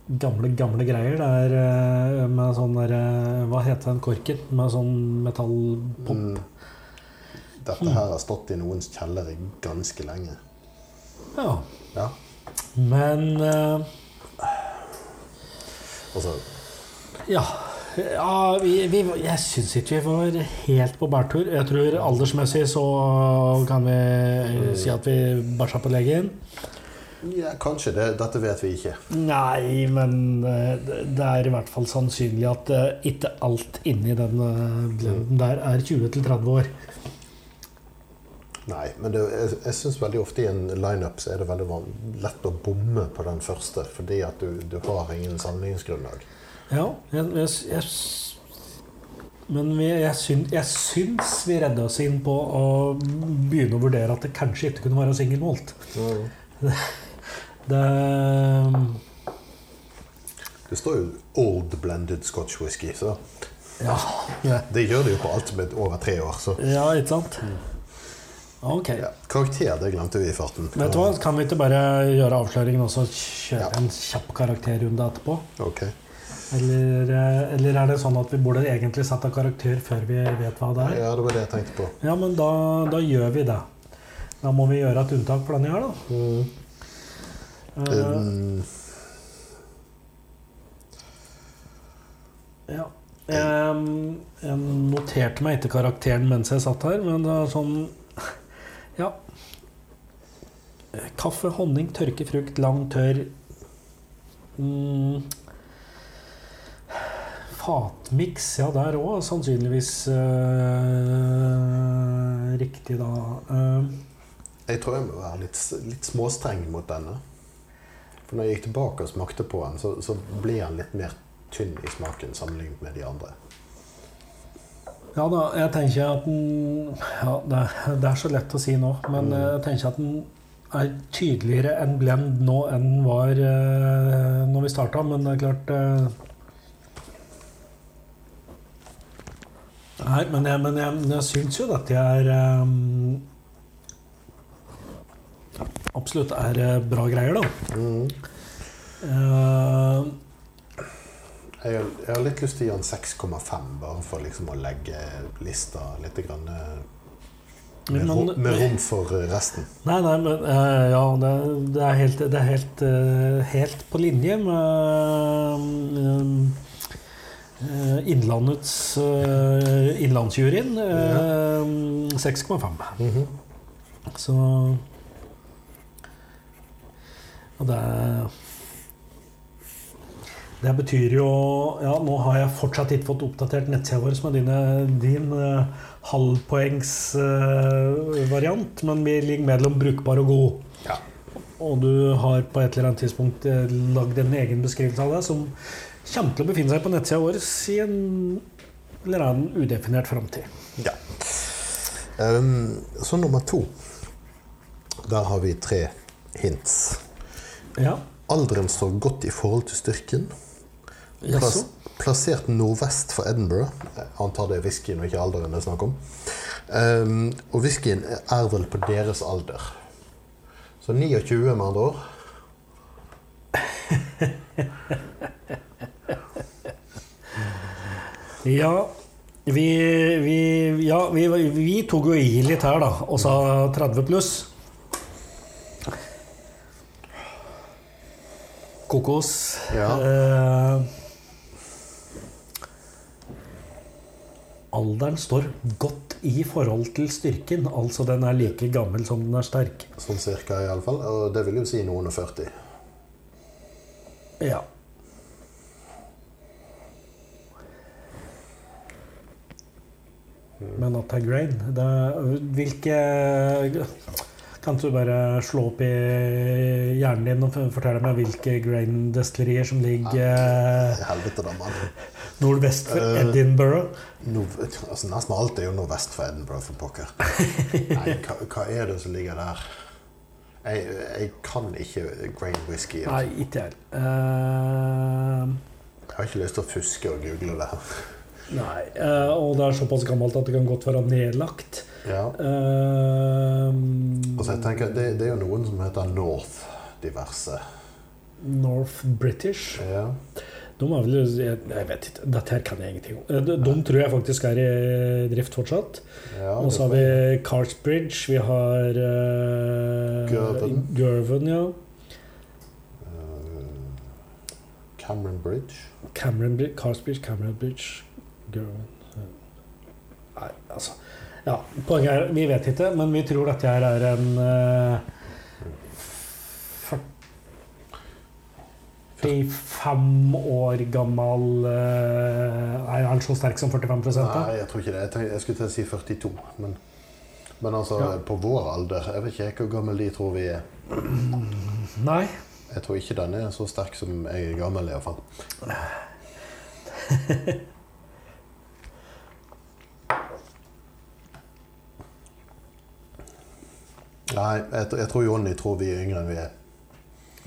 gamle, gamle greier. Det er eh, med sånn der eh, Hva heter den korken? Med sånn metallpop. Mm. Dette her har stått i noens kjeller i ganske lenge. Ja. Ja. Men eh, Altså, Ja, ja vi, vi, jeg syns ikke vi var helt på bærtur. Jeg tror aldersmessig så kan vi si at vi bæsja på legen. ja, kanskje. Det, dette vet vi ikke. Nei, men eh, det er i hvert fall sannsynlig at eh, ikke alt inni den eh, blenden der er 20-30 år. Nei, men det, jeg, jeg syns veldig ofte i en lineup så er det veldig lett å bomme på den første, fordi at du, du har ingen sammenligningsgrunnlag. Ja, jeg, jeg, jeg men vi, jeg, syns, jeg syns vi redda oss inn på å begynne å vurdere at det kanskje ikke kunne være singelmålt. (laughs) Det Det står jo 'old blended scotch whisky', så Ja. Ja, det gjør det jo på alt som er over tre år. Så ja ikke sant? Ok. ja. Karakter, det glemte vi i farten. Vet du hva, Kan vi ikke bare gjøre avsløringen og så kjøre Ja. en kjapp karakterrunde etterpå? Ok. Eller, eh, eller er det sånn at vi burde egentlig sette karakter før vi vet hva det er? Ja, det var det jeg tenkte på. Ja, men da, da gjør vi det. Da må vi gjøre et unntak for denne her, da. Eh, Um, ja. Jeg, jeg noterte meg ikke karakteren mens jeg satt her, men det er sånn Ja. Kaffe, honning, tørke frukt, lang, tørr mm. Fatmiks, ja, der òg sannsynligvis eh, riktig, da. Eh, jeg tror jeg må være litt, litt småstreng mot denne. For når jeg gikk tilbake og smakte på den, så, så ble den litt mer tynn i smaken sammenlignet med de andre. Ja da, jeg tenker at den ja, det, det er så lett å si nå, men Mm. jeg tenker at den er tydeligere enn blend nå enn den var eh, når vi starta. Men det er klart eh, Nei, men jeg, men jeg, jeg syns jo dette er um, Absolutt er eh, bra greier, da. Mm. Uh, Jeg, jeg har litt lyst til å gi den 6,5, bare for liksom å legge lista litt grann, eh, med, Men- rom, med rom for resten. Nei, nei, men uh, ja, det, det er helt, det er helt, uh, helt på linje med eh, Innlandets uh, Innlandsjuryen. eh, 6,5. Mhm. Så Og det er Det betyr jo Ja, nå har jeg fortsatt ikke fått oppdatert nettsida vår med dine, din uh, halvpoengsvariant, uh, men vi ligger mellom brukbar og god. Ja. Og du har på et eller annet tidspunkt uh, lagd en egen beskrivelse av det som kommer til å befinne seg på nettsida vår i en eller annen udefinert framtid. ja. Um, så nummer to. Der har vi tre hints. Ja. Alderen står godt i forhold til styrken. Plass, plassert nordvest for Edinburgh. Jeg antar det er whiskyen og ikke alderen det er snakk om. Um, og whiskyen er vel på deres alder. Så 29 med andre år. (laughs) Ja, vi, vi, ja vi, vi tok jo i litt her, da, og sa 30 pluss. Kokos. Ja. Eh, alderen står godt i forhold til styrken. Altså den er like gammel som den er sterk. Sånn cirka, iallfall. Og det vil jo si noen og 40. Ja. Men at det er grain det Hvilke Kan du bare slå opp i hjernen din og fortelle meg hvilke grain-destillerier som ligger Helvete, da, mann. nordvest for Eh, Edinburgh? Nord, altså, nesten alt er jo nordvest for Edinburgh, for pokker. (laughs) Nei, hva, hva er det som ligger der? Jeg, jeg kan ikke grain whisky. Nei, Altså. ikke jeg. Uh, Jeg har ikke lyst til å fuske og google det. Nei. eh, og det er såpass gammelt at det kan godt være nedlagt. Ja. Eh, Altså, jeg tenker, det, det er jo noen som heter North diverse. North British. Ja. De er vel jeg, jeg vet ikke. Dette her kan jeg ingenting om. Eh, De, de tror jeg faktisk er i drift fortsatt. ja Og så har vi Carsbridge. Vi har uh, Girvan. Girvan, ja. Eh, Cameron Bridge. Cameron Bridge, Carsbridge, Cameron Bridge, Girvan. Nei, altså Ja, poenget er Vi vet ikke, men vi tror dette her er en uh, 45 år gammel uh, Er han så sterk som 45 da? Nei, jeg tror ikke det. Jeg, tenker, jeg skulle til å si 42. Men, men altså, Ja. på vår alder Jeg vet ikke hvor gammel de tror vi er. Nei. Jeg tror ikke den er så sterk som jeg er gammel, iallfall. (laughs) Nei, jeg, jeg tror Jonny tror vi er yngre enn vi er.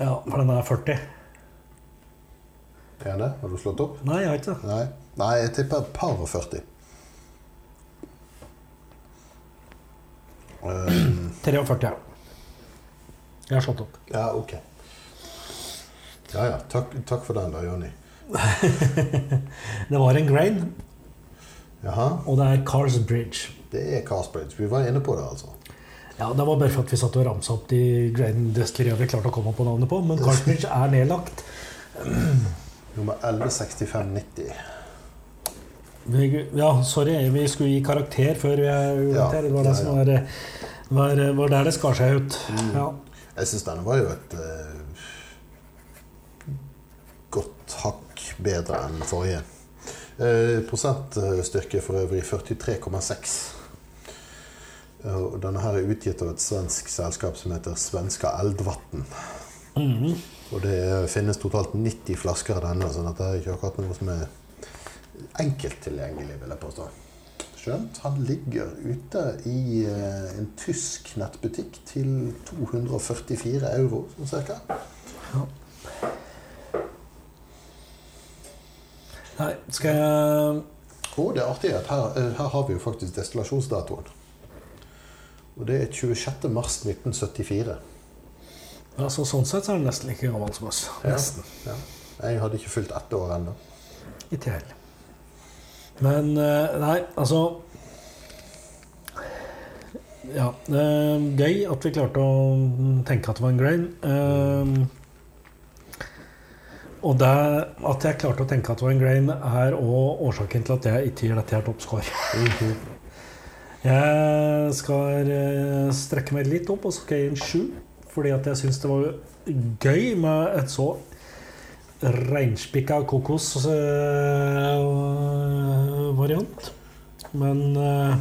Ja, for den er 40. Er det? Har du slått opp? Nei, jeg har ikke det. Nei, Nei jeg tipper et par (clears throat) og 40. Um, 43, ja. Jeg har slått opp. ja, ok. Ja ja. Takk, takk for den, da, Jonny. (laughs) Det var en grain, Jaha. og det er Cars Bridge. Det er Cars Bridge. Vi var inne på det, altså. Ja, Det var bare for at vi satt og ramsa opp de grain destilleriene vi klarte å komme på navnet på. Men Carsbridge er nedlagt. (clears throat) Nummer 116590. Ja, sorry, vi skulle gi karakter før vi er Ja. Det var det som var, var, var der det skar seg ut. Mm. Ja. Jeg syns denne var jo et uh, godt hakk bedre enn forrige. Uh, prosentstyrke for øvrig 43,6. Og Denne her er utgitt av et svensk selskap som heter Svenska Eldvatn. Mhm. Og det finnes totalt 90 flasker av denne, så dette er ikke akkurat noe som er enkelt tilgjengelig, vil jeg påstå. Skjønt han ligger ute i eh, en tysk nettbutikk til 244 euro, sånn cirka. Nei, skal jeg Og det artige er at her, eh, her har vi jo faktisk destillasjonsdatoen. Og det er 26. mars 1974. altså, Sånn sett så er det nesten like gammel som oss. Ja. Nesten. Ja. Jeg hadde ikke fylt ett år ennå. Ikke heller. Men eh, nei, altså Ja. eh, gøy at vi klarte å tenke at det var en grain. Eh, og det at jeg klarte å tenke at det var en grain, er òg årsaken til at jeg ikke gir dette her toppscore. Jeg skal eh, strekke meg litt opp, og så skal jeg gi en sju. Fordi at jeg syns det var gøy med et så reinspikka kokos-variant. Men eh,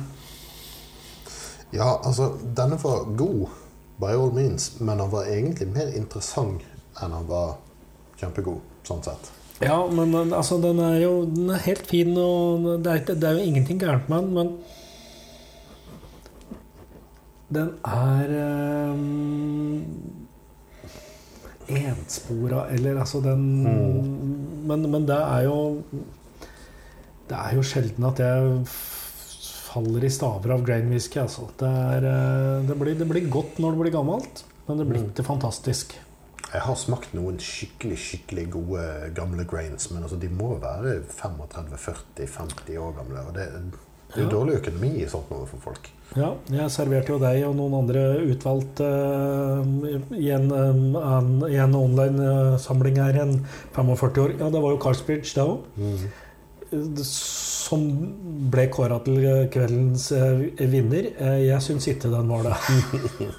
Ja, altså, denne var god, by all means, men han var egentlig mer interessant enn han var kjempegod, sånn sett. Ja, men altså, den er jo den er helt fin, og det er, det er jo ingenting gærent med den, men Den er eh, enspora, eller altså den men, men det er jo Det er jo sjelden at jeg faller i staver av grain whisky, altså. Det, er, eh, det, blir, det blir godt når det blir gammelt, men det blir ikke fantastisk. Jeg har smakt noen skikkelig skikkelig gode gamle grains, men altså, de må være 35-40-50 år gamle. Og det, det er jo Ja. dårlig økonomi i sånt noe for folk. Ja, jeg serverte jo deg og noen andre utvalgt uh, i, en, eh, i en online-samling her en 45 år. Ja, det var jo Carsbridge det òg. Som ble kåra til kveldens eh, vinner. Eh, Jeg syns ikke den var det. (laughs)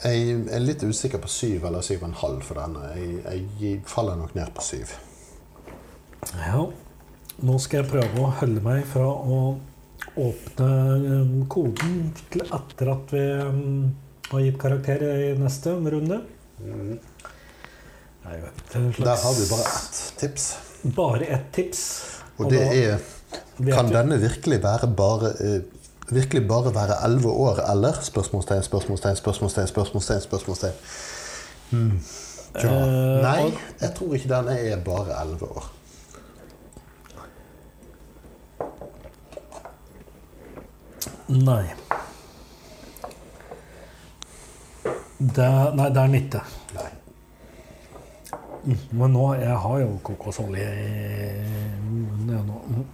Jeg er litt usikker på syv eller syv og en halv for denne. Jeg, jeg faller nok ned på syv. Ja, nå skal jeg prøve å holde meg fra å åpne eh, koden til etter at vi eh, har gitt karakter i neste runde. Nei, vet slags- Der har vi bare ett tips. Bare ett tips. Og det da er Kan denne virkelig være bare eh, Virkelig bare være elleve år, eller? Spørsmålstegn, spørsmålstegn, spørsmålstegn, spørsmålstegn. spørsmålstegn. Hmm. Ja. Eh, Nei, jeg tror ikke denne er bare elleve år. Nei. Det, nei, det er den ikke. Nei. Men nå jeg har jo kokosolje i munnen jeg nå. Mm.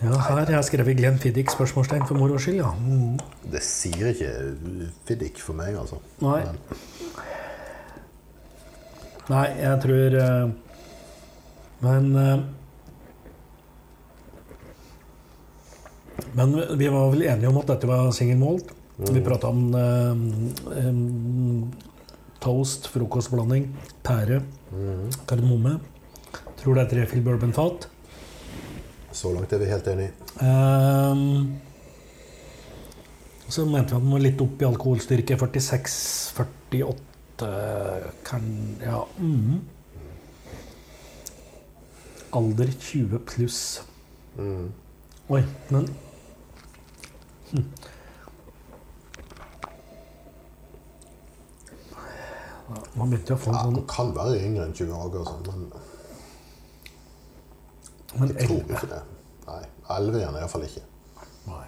Ja, her har jeg skrevet Glenn Fiddik spørsmålstegn for moro skyld, ja. Mm. Det sier ikke Fiddik for meg, altså. Nei. Nei, jeg tror eh, Men Men vi var vel enige om at dette var single malt. Vi prata om eh, toast, frokostblanding, pære, mm, kardemomme. Tror det er trefill bourbonfat. så langt er vi helt enige. Um, så mente vi at den var litt opp i alkoholstyrke. 46-48 kan Ja. Mm. Alder 20 pluss. Mm. Oi, men Man begynte å få en den kan være yngre enn 20 år, altså, men sånn Men jeg tror ikke det. Nei, 11 igjen iallfall ikke. Nei.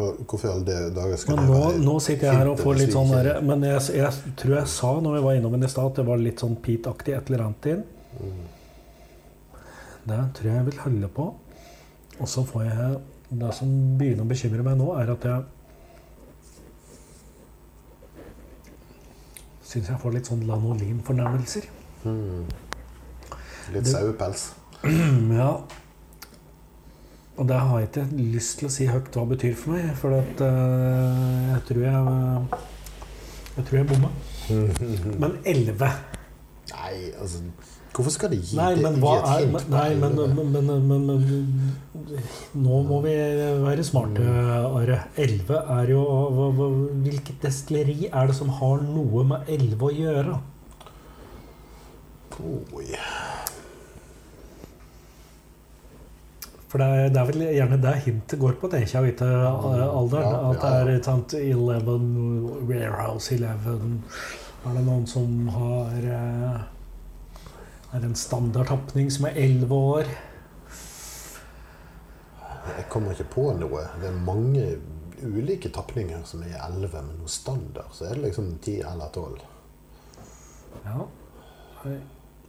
Og hvorfor alle dager skal Men det nå, være nå sitter jeg her og får litt sånn derre Men jeg, jeg tror jeg sa når vi var innom den i stad, at det var litt sånn Pete-aktig et eller annet inn. Det tror jeg jeg vil holde på. Og så får jeg Det som begynner å bekymre meg nå, er at jeg syns jeg får litt sånn lanolin-fornemmelser. Mm. Litt sauepels. (clears throat) Ja. Og det har jeg ikke lyst til å si høyt hva det betyr for meg, for at, uh, jeg tror jeg Jeg tror jeg bomma. (laughs) Men 11 Nei, altså Hvorfor skal de gi, Nei, det, men hva er men, Nei, men, 11? men, men, Nå må vi være smarte, Are. 11 er jo Hvilket destilleri er det som har noe med 11 å gjøre? Oi. For det er, det er vel gjerne det hintet går på, tenker jeg, ikke eh, alderen. At det er et sånt 11, Warehouse 11 Er det noen som har eh, Er en standardtapning som er 11 år? Jeg kommer ikke på noe. Det er mange ulike tapninger som er 11, men noe standard så er det liksom 10 eller 12. Ja.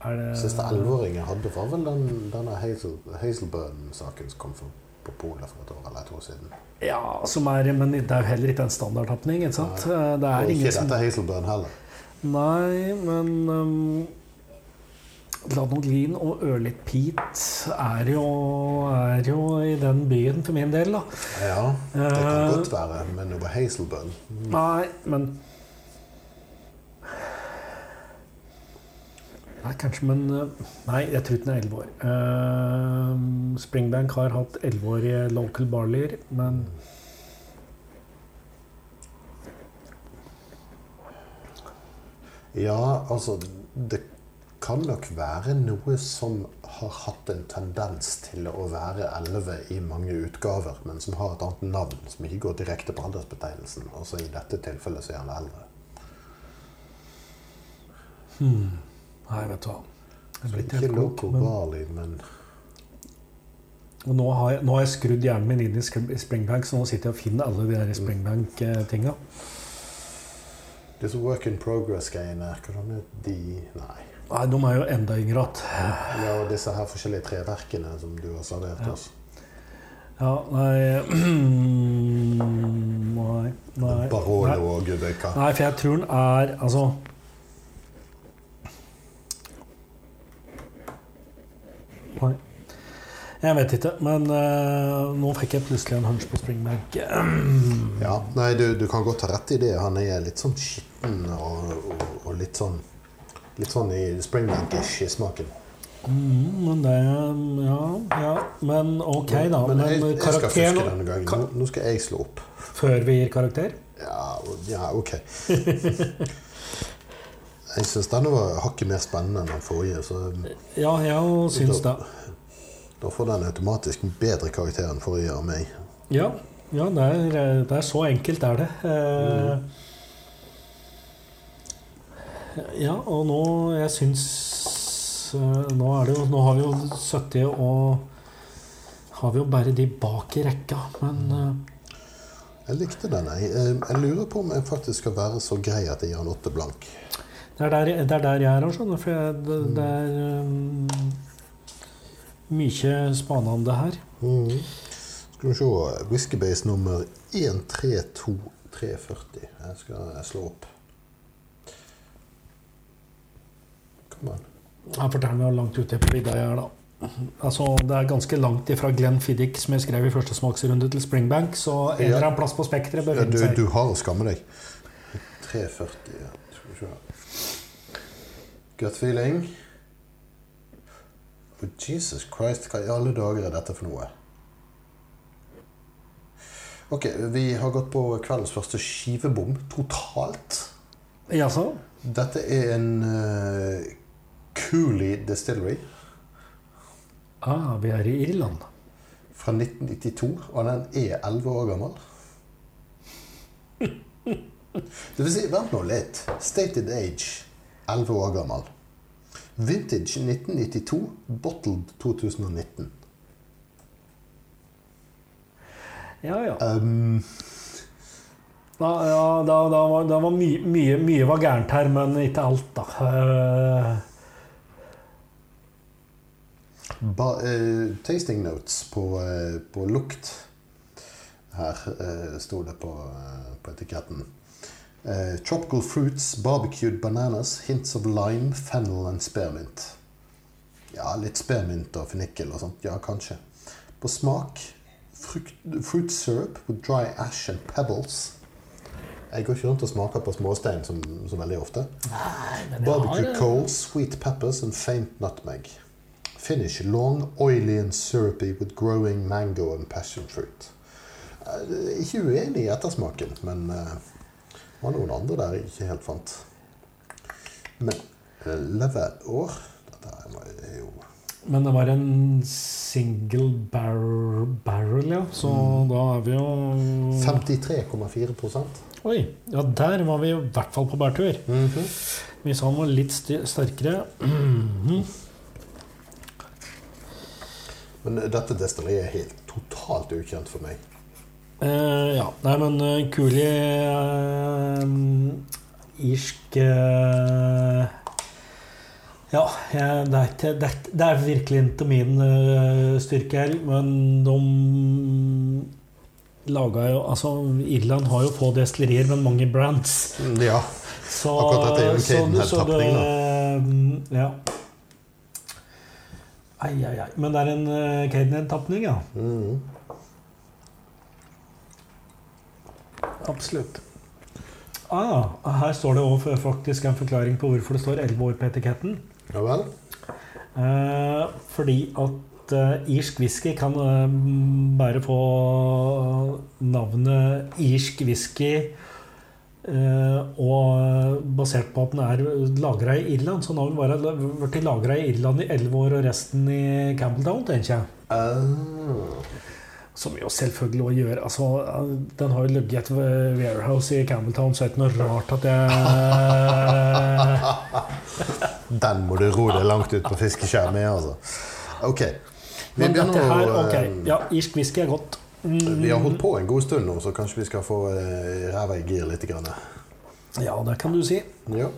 Er det Siste 11-åringen jeg hadde, var vel den, denne Hazel, Hazelburn-saken som kom for, på polet for et år eller to siden. Ja, som er, men det er jo heller ikke en standardtapning, ikke sant? Det er Og ikke som dette Hazelburn heller. Nei, men um, Lanolin og ørlitt peat er jo, er jo i den byen for min del, da. Ja, det kan Eh. godt være, men over Hazelbun Nei, men Nei, kanskje, men eh, Nei, jeg tror ikke den er elleve år. Uh, Springbank har hatt elleveårige local barlier, men Ja, altså Det kan nok være noe som har hatt en tendens til å være 11 i mange utgaver, men som har et annet navn, som ikke går direkte på aldersbetegnelsen. Altså I dette tilfellet så er han eldre. Nei, vet du hva. Jeg blir ikke. Loco Men, men og nå har, jeg, nå har jeg skrudd hjernen min inn i Springbank, så nå sitter jeg og finner alle de der Springbank-tinga. disse work in progress-greiene, hvordan er de Nei. Nei, de er jo enda yngre igjen. Ja, og disse her forskjellige treverkene som du har servert oss. Ja, nei (clears throat) Nei. nei. Barolo og gud. Nei, for jeg tror den er Altså Nei. Jeg vet ikke, men uh, nå fikk jeg plutselig en hunch på Springbank. (clears throat) Ja, nei, du, du kan godt ha rett i det. Han er litt sånn skitten og, og, og litt sånn Litt sånn i Springbank-ish i smaken. Mm, men det Ja, ja. Men ok, da. Men Men, jeg, jeg skal fuske denne gangen. Nå, nå skal jeg slå opp. Før vi gir karakter? Ja, ja ok. (laughs) Jeg syns denne var hakket mer spennende enn den forrige, så Ja, jeg syns det. da får den automatisk bedre karakter enn forrige av meg. Ja, ja det, er, det er så enkelt er det. Eh, Ja, og nå Jeg syns eh, Nå er det jo Nå har vi jo 70 og Har vi jo bare de bak i rekka, men eh, Jeg likte den. Jeg, Eh, jeg lurer på om jeg faktisk skal være så grei at jeg gir den åtte blank. det, er der, det er der jeg er, skjønner. For jeg, det, det er um, mye spanende her. Mm. Skal vi se Whiskybase nummer 132340. Jeg skal slå opp. Kom forteller meg langt ute på vidda jeg er, da. Altså, Det er ganske langt ifra Glenn Fiddick, som jeg skrev i første smaksrunde, til Springbank, så en eller annen plass på spekteret Ja, du, du har å skamme deg. 340 ja. Skal vi se. Gut feeling. Oh, Jesus Christ, hva i alle dager er dette for noe? Ok, vi har gått på kveldens første skivebom totalt. Jaså? Dette er en uh, Cooley Distillery Ah, vi er i Irland. fra 1992, og den er 11 år gammel. (laughs) Det vil si, vent nå litt. Stated age 11 år gammel. Vintage 1992, bottled 2019. Ja, ja. Um, Da, ja, da, da var, da var mye, mye, mye var gærent her, men ikke alt, da. Eh, ba, eh, tasting notes på, eh, på lukt. Her uh, sto det på, eh, på etiketten. Eh, tropical fruits, barbecued bananas, hints of lime, fennel and spearmint. Ja, litt spearmint og fennikel og sånt. Ja, kanskje. På smak frukt, fruit syrup with dry ash and pebbles. Jeg går ikke rundt og smaker på småstein som, som veldig ofte. jeg Barbecue eh, coals, sweet peppers and faint nutmeg. Finish long, oily and syrupy with growing mango and passion fruit. Er ikke uenig i ettersmaken, men eh, det var noen andre der jeg ikke helt fant. Men eh, leverår Dette er jo Men det var en single bar barrel, ja. Så da er vi jo 53,4% Oi. Ja, der var vi i hvert fall på bærtur. Mhm. Hvis han var litt st sterkere (clears throat) Mhm. Men eh, dette destilleriet er helt totalt ukjent for meg. Eh, ja. Nei, men uh, Cooley uh, Irsk uh, Ja, jeg, det, er ikke, det, er, det er virkelig ikke min eh, styrke her, men de laga jo Altså, Irland har jo få destillerier, men mange brands. Ja. Så, Akkurat dette er jo en Caden-tapning, da. Ja. Ai, ai, ai. Men det er en uh, Caden-tapning, ja. Mm. Absolutt. Ah, her står det også faktisk en forklaring på hvorfor det står 11 år på etiketten. Ja vel? Eh, fordi at eh, irsk whisky kan eh, bare få navnet irsk whisky eh, og basert på at den er lagra i Irland, så nå har den vært lagra i Irland i 11 år og resten i Campbelltown, tenker jeg. Ah. Som jo selvfølgelig også gjør altså, Den har jo ligget i et warehouse i Campbelltown, så er det ikke noe rart at jeg (laughs) Den må du ro deg langt ut på fiskeskjær med, altså. Ok. Vi begynner å ok. eh, Ja, irsk whisky er godt. Vi har holdt på en god stund nå, så kanskje vi skal få eh, ræva i gir litt. Grann. Ja, det kan du si. Ja.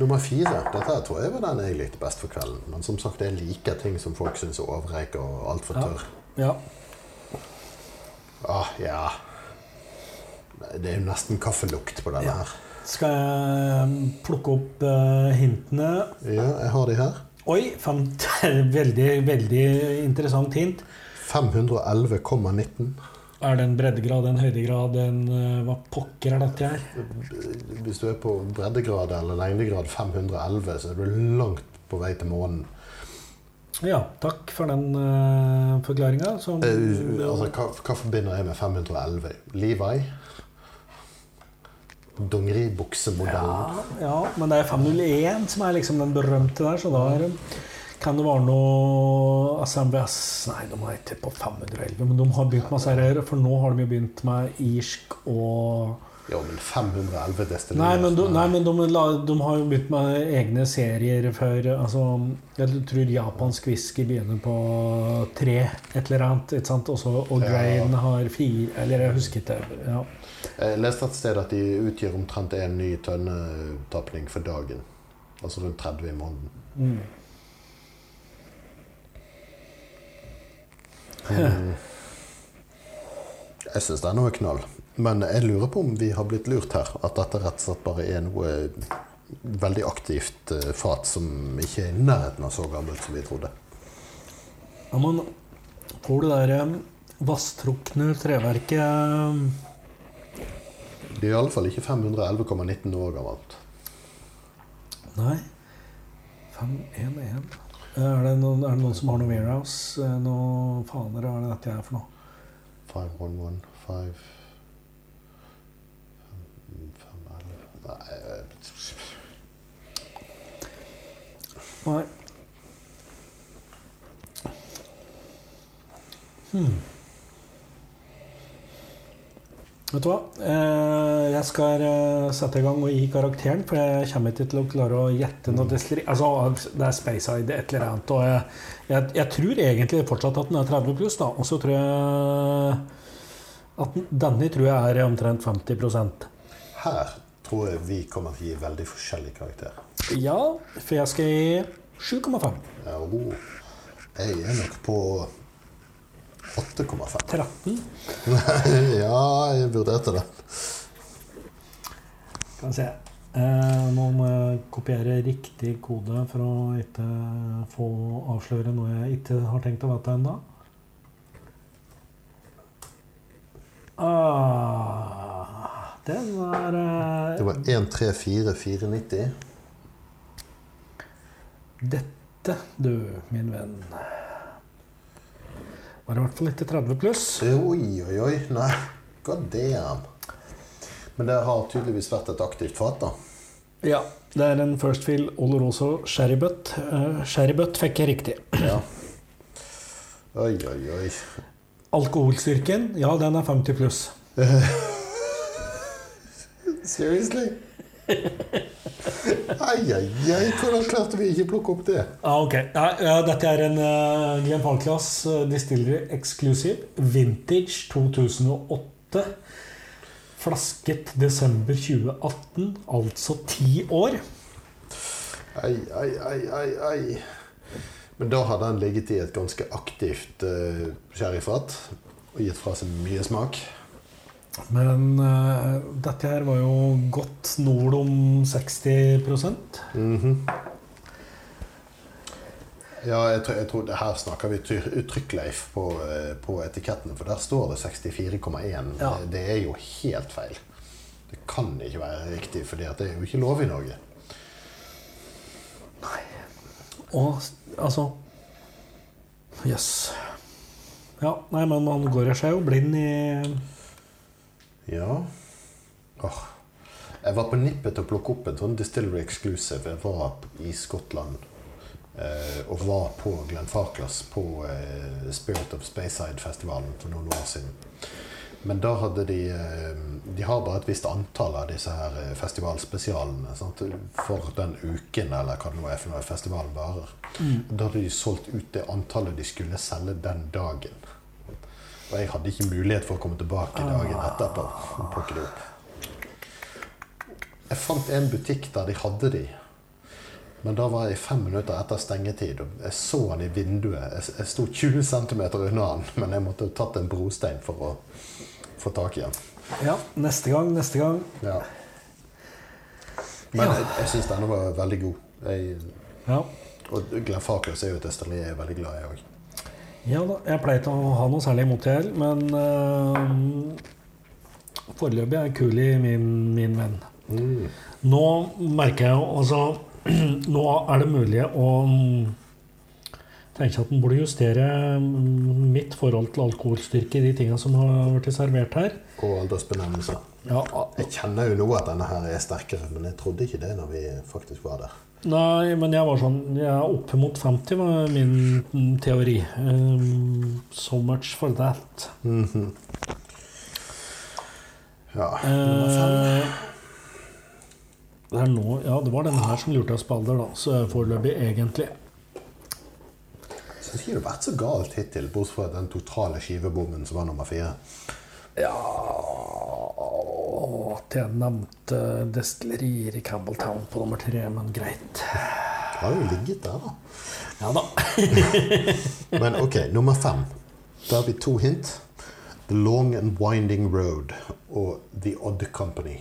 Nummer fire. Dette tror jeg var den jeg likte best for kvelden. Men som sagt, jeg liker ting som folk syns er overreik og altfor tørr. Ja. Ah, ja. Det er jo nesten kaffelukt på denne Ja. her. Skal jeg plukke opp eh, hintene? Ja, jeg har de her. Oi, fant, (laughs) veldig, veldig interessant hint. 511,19. Er det en breddegrad, en høydegrad, en eh, Hva pokker er dette her? Hvis du er på breddegrad eller lengdegrad 511, så er du langt på vei til månen. Ja, takk for den uh, forklaringa. Som Eh, altså, hva, hva forbinder jeg med 511? Levi? Dongeribuksemodellen? ja, ja, men det er 501 som er liksom den berømte der, så da er, det- kan det være noe SMBS Nei, de er ikke på 511, men de har begynt med serier, for nå har de jo begynt med irsk og Ja, men 511 destillert Nei, men, de, nei, men de, de har jo begynt med egne serier for altså, Jeg tror japansk whisky begynner på tre, et eller annet. Ikke sant? Også, og. Grain har fire Eller jeg husker ikke. Ja. Jeg leste et sted at de utgjør omtrent én ny tønnetapning for dagen. Altså rundt 30 i måneden. Mm. Jeg syns det er noe knall. Men jeg lurer på om vi har blitt lurt her. At dette rett og slett bare er noe veldig aktivt eh, fat som ikke er i nærheten av så gammelt som vi trodde. Ja, men får du det der vasstrukne treverket Det er i alle fall ikke 511,19 år gammelt. Nei. 511. Er det, noen, er det noen som har noe warehouse? Eh, Noe faner er det dette er for noe? 511, 5 511 Nei eh, Nei. Hmm. Vet du hva? Eh, jeg skal eh, sette i gang og gi karakteren, for jeg kommer ikke til å klare å gjette noe destilleri. Altså, det er Speyside et eller annet. Og jeg, jeg, jeg tror egentlig fortsatt at den er 30 pluss, da. Og så tror jeg at denne tror jeg er omtrent 50% Her tror jeg vi kommer til å gi veldig forskjellig karakter. Ja, for jeg skal gi 7,5. Ja, oh. Jeg er nok på 8,5. 13. Nei, ja, jeg vurderte det. Skal vi se. Eh, nå må jeg kopiere riktig kode for å ikke få avsløre noe jeg ikke har tenkt å vite ennå. Ah, den var eh, Det var 134490. Dette, du, min venn Var i hvert fall ikke 30 pluss. Oi, oi, oi. Nei, god damn. Men det har tydeligvis vært et aktivt fat, da. Ja. Det er en First Fill Oloroso Sherrybutt. Uh, Sherrybutt fikk jeg riktig. Ja. Oi, oi, oi. Alkoholstyrken, ja, den er 50 pluss. (laughs) Seriously? Ai, ai, ai. Hvordan klarte vi ikke plukke opp det? Ja, ok. Ja, ja, dette er en uh, Glenn Falklass uh, Distillery Exclusive. Vintage 2008. Flasket desember 2018, altså ti år. Ai, ai, ai, ai, ai. Men da hadde han ligget i et ganske aktivt uh, sherryfat og gitt fra seg mye smak. Men uh, dette her var jo godt nord om 60 Mhm. Ja, jeg tror, jeg tror det Her snakker vi uttrykkleif trykkleif på, eh, på etiketten, for der står det 64,1. Ja. Det- er jo helt feil. Det kan ikke være riktig, for det er jo ikke lov i Norge. Nei. Og altså Jøss. Ja, nei, men man går seg jo blind i Ja. oh. Jeg var på nippet til å plukke opp en sånn Distillery Exclusive. Jeg var i Skottland eh, og var på Glenn Farklas på eh, Spirit of Speyside-festivalen for noen år siden. Men da hadde de eh, De har bare et visst antall av disse her eh, festivalspesialene sant? for den uken, eller hva det nå er for noe festivalen varer. Da hadde de solgt ut det antallet de skulle selge den dagen. Og jeg hadde ikke mulighet for å komme tilbake dagen etterpå og plukke det opp. Jeg fant en butikk der de hadde de. Men da var jeg fem minutter etter stengetid, og jeg så han i vinduet. Jeg, jeg sto 20 cm unna han, men jeg måtte ha tatt en brostein for å få tak i han. Ja, neste gang, neste gang. Ja. Men Ja. jeg, jeg syns denne var veldig god. Jeg, Ja. og Glenn Fakers er jo et destilleri jeg er veldig glad i òg. Ja da, jeg pleier ikke å ha noe særlig imot det heller, men uh, foreløpig er Kuli min, min venn. Mm. Nå merker jeg jo altså (clears throat) Nå er det mulig å mm, tenke at en burde justere mm, mitt forhold til alkoholstyrke i de tingene som har blitt servert her. Og aldersbenevnelser. Ja, Jeg kjenner jo nå at denne her er sterkere, men jeg trodde ikke det når vi faktisk var der. Nei, men jeg var sånn Jeg er oppe mot 50, var min mm, teori. Um, so much for that. Mhm. Ja. Uh. Det nå Ja, det var denne her som lurte av spalder da. Så foreløpig egentlig Jeg syns ikke det har vært så galt hittil, bortsett fra den totale skivebommen som var nummer fire. Ja At jeg nevnte destillerier i Campbelltown på nummer tre, men greit. Du har jo ligget der, da. Ja da. (laughs) Men ok, nummer fem. Da har vi to hint. The Long and Winding Road og The Odd Company.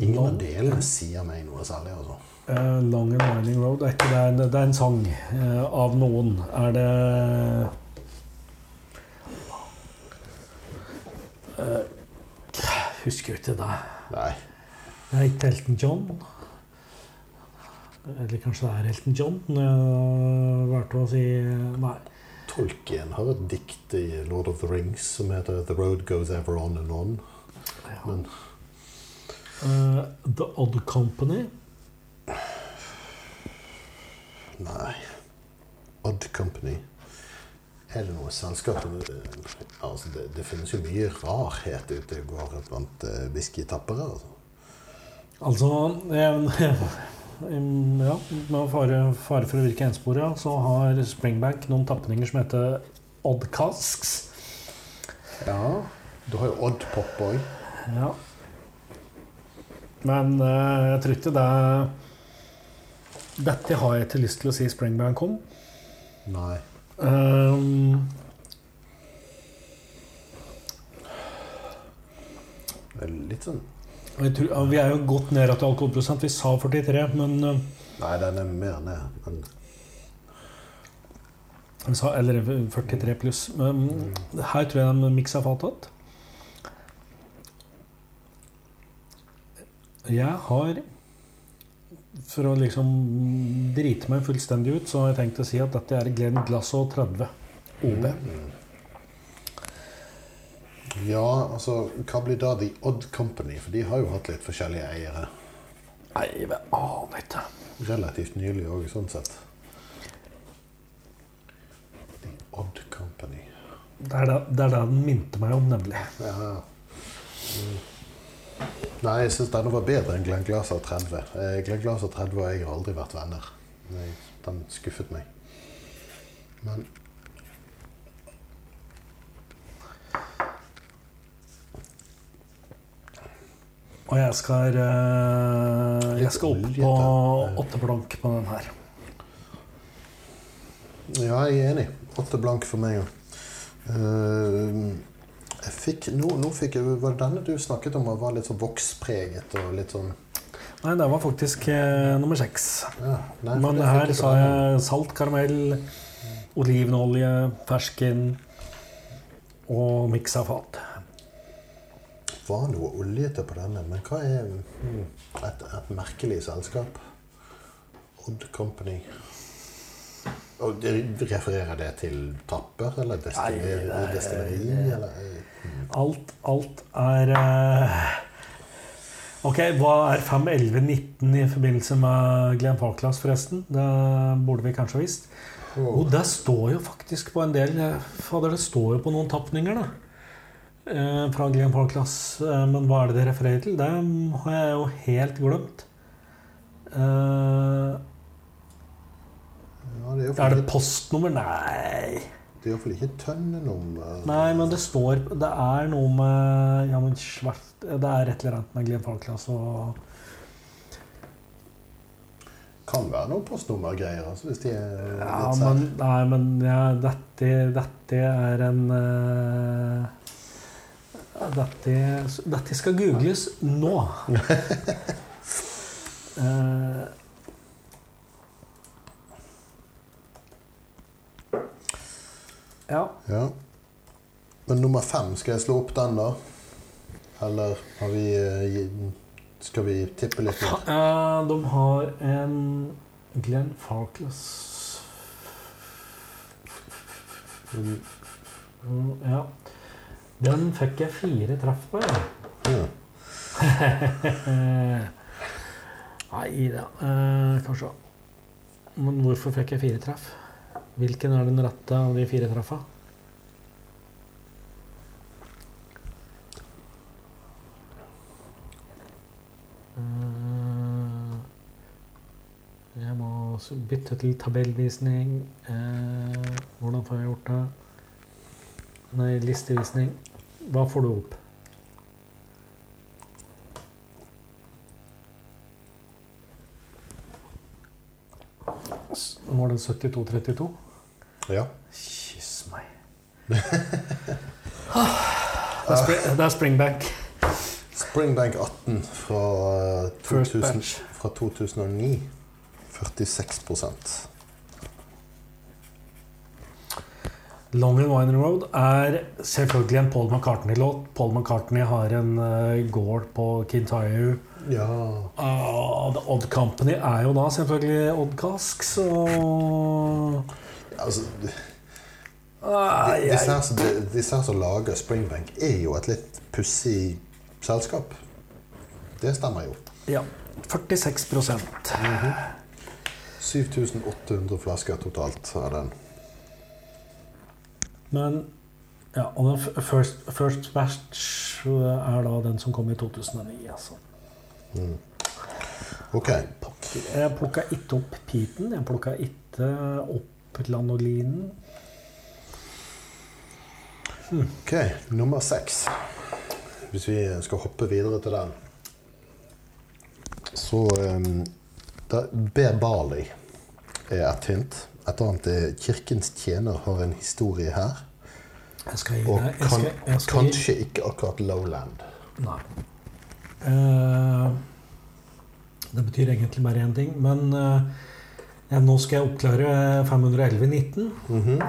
Ingen av delene sier meg noe særlig, altså. Uh, Long and Winding Road er ikke det, er en- det er en sang uh, av noen. Er det Eh, Husker jo ikke det. Nei. Det er ikke Elton John. Eller kanskje det er Elton John? Jeg valgte å si nei. Tolkien har et dikt i Lord of the Rings som heter The Road Goes Ever On and On. Men Uh, The Odd Company. nei. Odd Company. Er det noe selskap altså det, det finnes jo mye rarhet ute i går blant uh, whiskytappere. Altså. Altså jeg, (laughs) Ja, med fare, fare for å virke enspora, så har Springbank noen tapninger som heter Odd Casks. Ja. Du har jo Odd Pop òg. Ja. Men eh, jeg tror ikke det Dette har jeg ikke lyst til å si Springbank om. Nei. Um, Det er litt sånn tror, ja, vi er jo godt ned til alkoholprosent. Vi sa 43, men uh, Nei, den er mer ned. Men vi sa, Eller 43 pluss. Men her tror jeg de miksa fatet. Jeg har For å liksom drite meg fullstendig ut, så har jeg tenkt å si at dette er Glenn Glasso 30 OB. Ja, altså Hva blir da The Odd Company? For de har jo hatt litt forskjellige eiere. Nei, jeg aner ikke. Relativt nylig òg, sånn sett. The Odd Company. Det er det, det er det den minte meg om, nemlig. Ja. Mm. Nei, jeg syns denne var bedre enn Glenn Glaser 30. Eh, Glenn Glaser 30 og jeg har aldri vært venner. Den skuffet meg. Men Og jeg skal, eh, jeg skal opp på åtte blank på den her. ja, jeg er enig. Åtte blank for meg òg. Fikk, nå, nå fikk Var det denne du snakket om var litt sånn vokspreget og litt sånn Nei, det var faktisk eh, nummer seks. Ja, nei, Men det her sa jeg salt, karamell, olivenolje, fersken og miksa fat. var noe oljete på denne, men hva er hmm, et, et merkelig selskap? Odd Company. Og Refererer det til tapper eller destilleri? Er- eller? Alt, alt er eh, Ok, hva er 51119 i forbindelse med Glenn Falklass forresten? Det burde vi kanskje visst. Oh. Og det står jo faktisk på en del Fader, det står jo på noen tapninger, da. Eh, fra Glenn Falklands. Eh, men hva er det det refererer til? Det har jeg jo helt glemt. Eh, Ja, det er er det postnummer? Nei. det er i hvert fall ikke tønnenummer. Nei, men det står Det er noe med Ja, men svart Det er et eller annet med Glenn Falklands og Kan være noen postnummergreier. Altså, hvis de er Ja, litt men, nei, men ja, dette, dette er en uh, dette, dette skal googles nå. (laughs) Eh, ja. Ja. Men nummer fem, skal jeg slå opp den, da? Eller har vi eh, Skal vi tippe litt? mer? Eh, de har en Glenn Farkless. Mm, Mm, Ja. Den fikk jeg fire treff på, jeg. Ja. (laughs) Nei da, eh, kanskje. Men hvorfor fikk jeg fire treff? Hvilken er den rette av de fire treffa? Eh, Jeg må bytte til tabellvisning. Eh, Hvordan får jeg gjort det? Nei, listevisning. Hva får du opp? Var det 72-32? ja. Kyss meg. (laughs) det, er spring, det er springback. Springbank 18 fra, eh, 2000, fra 2009. 46 Long and Winding Road er selvfølgelig en Paul McCartney-låt. Paul McCartney har en uh, gård på Kintyre. Ja. Ah, The Odd Company er jo da selvfølgelig Odd Kask, så Altså, ah, disse, her, de- som lager Springbank, er jo et litt pussig selskap. Det stemmer jo. Ja. 46% 7800 flasker totalt av den. Men ja, og den first, first batch er da den som kom i 2009. Altså. Mm. Ok. Jeg plukka ikke opp piten. Jeg plukka ikke opp lanolinen. Ok, nummer seks. Hvis vi skal hoppe videre til den. Så um, da, B. Barley er et hint. Et annet er Kirkens tjener har en historie her. Jeg skal gi Og kan, jeg skal, jeg skal kanskje ikke akkurat Lowland. Nei. Eh, det betyr egentlig bare én ting, men eh, ja, nå skal jeg oppklare 511-19. -hmm.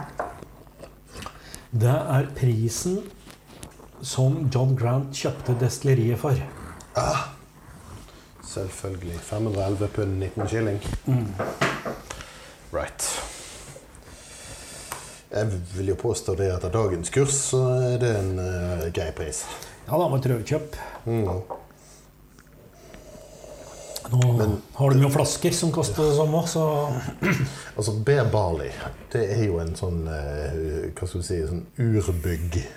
Det er prisen som John Grant kjøpte destilleriet for. Selvfølgelig. 511 pund 19 shilling. Right. Jeg vil jo påstå det at av dagens kurs så er det en uh, grei pris. Ja, det var et rødkjøp. Mm. Nå Men- har de jo flasker som koster det samme, så (clears throat) Altså, B-Bali, det er jo en sånn eh, Hva skal vi si Sånn urbygg-type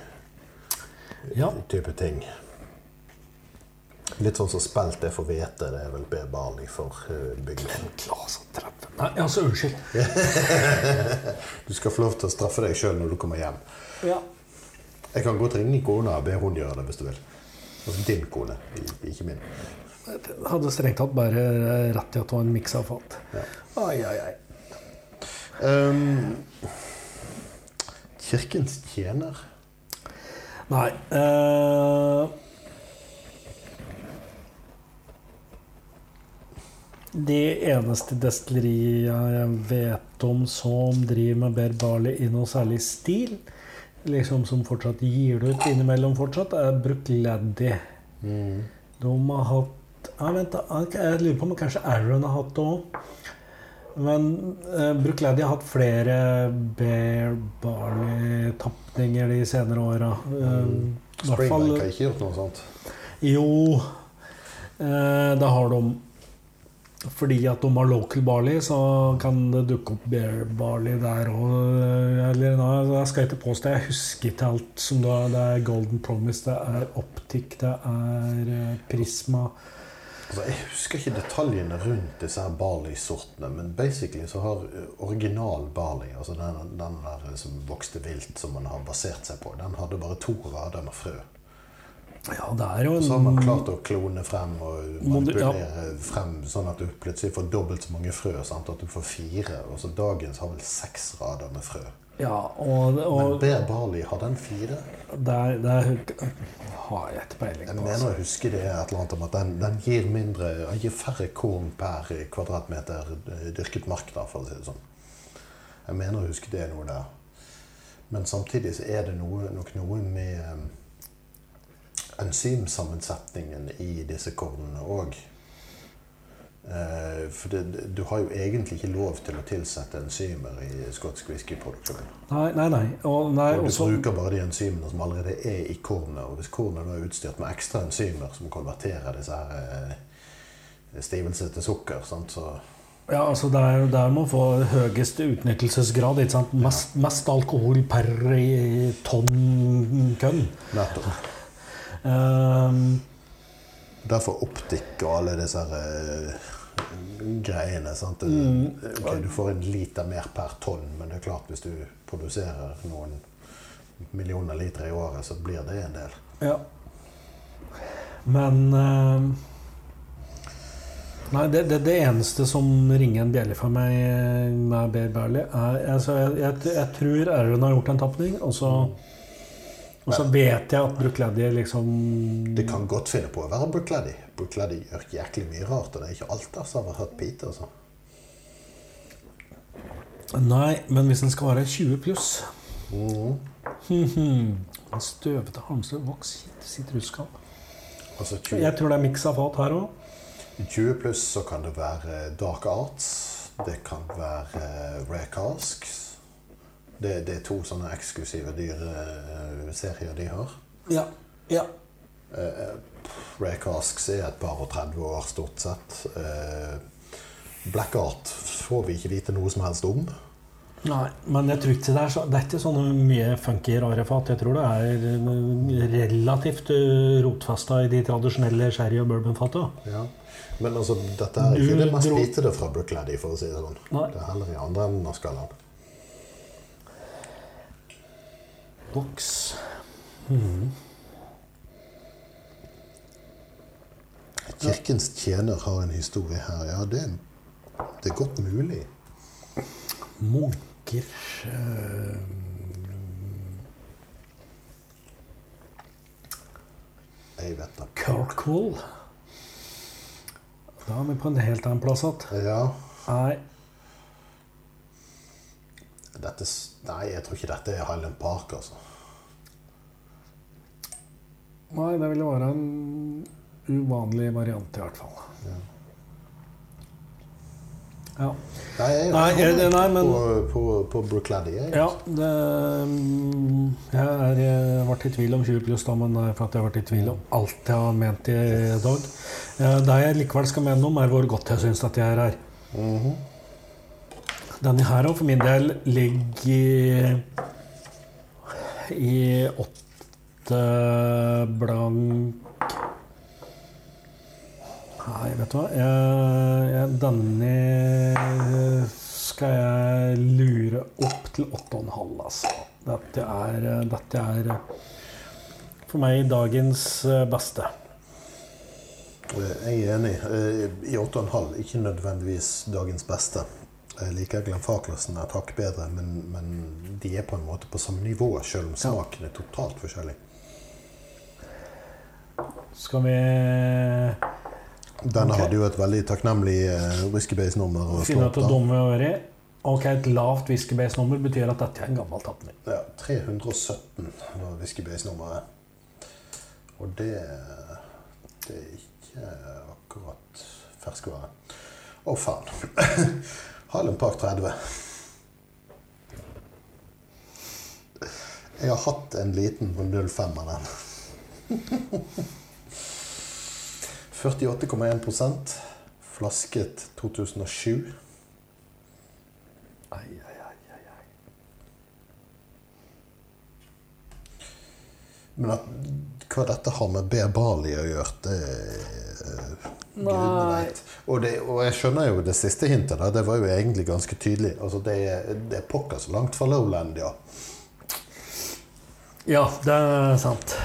ja. ting. Litt sånn som spelt er for hvete. Det er vel B-Bali for uh, bygning. Klasa 30. Nei, altså, unnskyld. (laughs) Du skal få lov til å straffe deg sjøl når du kommer hjem. Ja. Jeg kan godt ringe kona og be hun gjøre det hvis du vil. Altså din kone, ikke min. Hadde strengt tatt bare rett at det var en miks av fat. Ja. Ai, ai, ai. Um, kirkens tjener. Nei uh, De eneste destilleriet jeg vet om som driver med Bear Barley i noe særlig stil, liksom som fortsatt gir det ut innimellom fortsatt, er Brookladdy. Mm. De har hatt ja, vent. Jeg lurer på om kanskje Aaron har hatt det òg. Men eh, Brookladdy har hatt flere Bear Barley-tapninger de senere åra. Mm. fall- Springbank har ikke gjort noe sånt. jo, eh, det har de. Fordi at de har local barley, så kan det dukke opp bear barley der òg. Jeg skal ikke påstå, jeg husker ikke alt som det er. Er Golden Promise, det er Optic, det er eh, Prisma. Altså, jeg husker ikke detaljene rundt disse her barley-sortene, men basically så har eh, original barley, altså den, den der som vokste vilt, som man har basert seg på, den hadde bare to rader med frø. Ja, det er jo Så har man klart å klone frem og manipulere ja. frem, sånn at du plutselig får dobbelt så mange frø. Sant? At du får fire. Og så dagens har vel seks rader med frø. Ja, og, Men B. Bali, har den fire? det er, er Har jeg ikke peiling Jeg mener Altså. å huske det et eller annet om at den, den gir mindre gir færre korn per kvadratmeter eh, dyrket mark, da, for å si det sånn. Jeg mener å huske det er noe der. Men samtidig så er det noe, nok noe med eh, enzymsammensetningen i disse kornene òg. For det, du har jo egentlig ikke lov til å tilsette enzymer i skotsk whiskyproduksjon. Nei, nei, nei. Og, nei Og du også, bruker bare de enzymene som allerede er i kornet. Og hvis kornet er utstyrt med ekstra enzymer som konverterer disse her eh, stivelse til sukker, sant? så ja, altså det er jo der man får høyest utnyttelsesgrad. Ikke sant? Mest, mest alkohol per i tonn kønn. nettopp. um, Derfor optikk og alle disse her, eh, greiene. Sant? Mm. Ok, du får en liter mer per tonn, men det er klart hvis du produserer noen millioner liter i året, så blir det en del. ja. Men uh, Nei, det, det, det eneste som ringer en bjelle for meg eh, med Bear Barley, er altså, jeg, jeg, jeg tror Aaron har gjort en tapning, og så og så vet jeg at Brookladdy liksom Det kan godt finne på å være Brookladdy. Brookladdy gjør jæklig mye rart, og det er ikke alt der som har hatt pite. Altså. Nei, men hvis den skal være 20 pluss mm. En Støvete Halmstø voks sitrusskap. Altså 20, Jeg tror det er miks av fat her òg. 20 pluss så kan det være Dark Arts. Det kan være eh, Rare Casks. Det, det er to sånne eksklusive dyreserier de har. Ja. ja. Rare Casks er et par og 30 år, stort sett. Eh, Black Art får vi ikke vite noe som helst om. Nei, men jeg tror ikke det er så Det er ikke sånne mye funky, rare fat. Jeg tror det er eh, relativt eh, rotfesta i de tradisjonelle sherry- og bourbonfata. Ja. Men altså, dette er ikke Du det mest bitete fra Brookladdy, for å si det sånn. Nei. Det er heller i andre enden av skalaen. Boks. Mhm. Kirkens tjener har en historie her. Ja, det, det er godt mulig. Munker eh, Jeg vet da Kirkwall. Da er vi på en helt annen plass igjen. Ja, Nei. dette, nei, jeg tror ikke dette er Highland Park, altså. Nei, det ville være en uvanlig variant, i hvert fall. Ja. Ja. Nei, jeg, Nei, jeg jeg- nei, men- på, på, på Brookladdy. Ja, det, mm, jeg har vært i tvil om 20 pluss, da, men for at jeg har vært i tvil om alt jeg har ment i dag. Eh, Det jeg likevel skal mene om, er hvor godt jeg syns at jeg er her. Mhm. Denne her òg, for min del, ligger i, i åtte blank Nei, vet du hva jeg, jeg, Denne skal jeg lure opp til åtte og en halv, altså. Dette er, dette er for meg dagens beste. Eh, Jeg er enig. Eh, I 8,5 ikke nødvendigvis dagens beste. Jeg liker Glenfarclasen et hakk bedre, men, men de er på en måte på samme nivå, selv om smaken er totalt forskjellig. Skal vi Denne okay. hadde jo et veldig takknemlig uh, whiskybase-nummer. Ok, Et lavt whiskybase-nummer betyr at dette er en gammel tapning. Ja, 317 var whiskybase-nummeret. Og det, det er ikke akkurat ferskvare. Å, faen. (laughs) Highland Park 30. Jeg har hatt en liten på 05 av den. (laughs) 48,1% Flasket 2007. Ai, ai, ai, ai, ai. Men at, hva dette har med B. Bali å gjøre, det eh, Nei. Og, det, og jeg skjønner jo det siste hintet. der, Det var jo egentlig ganske tydelig. Altså, det, det er pokker så langt fra Lowland, ja. Ja, det er sant.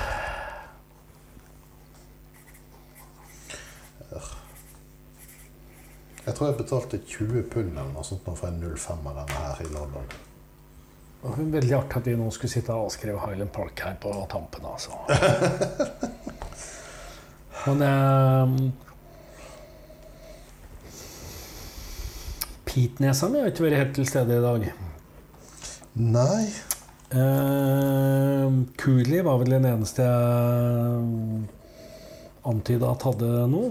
Jeg tror jeg betalte 20 pund eller noe sånt for en 05 av denne her i London. Veldig artig at vi nå skulle sitte og avskrive Highland Park her på tampen, altså. (laughs) Men eh, Pitnesa mi har ikke vært helt til stede i dag. Nei. Eh, Cooley var vel den eneste jeg antyda at hadde noe.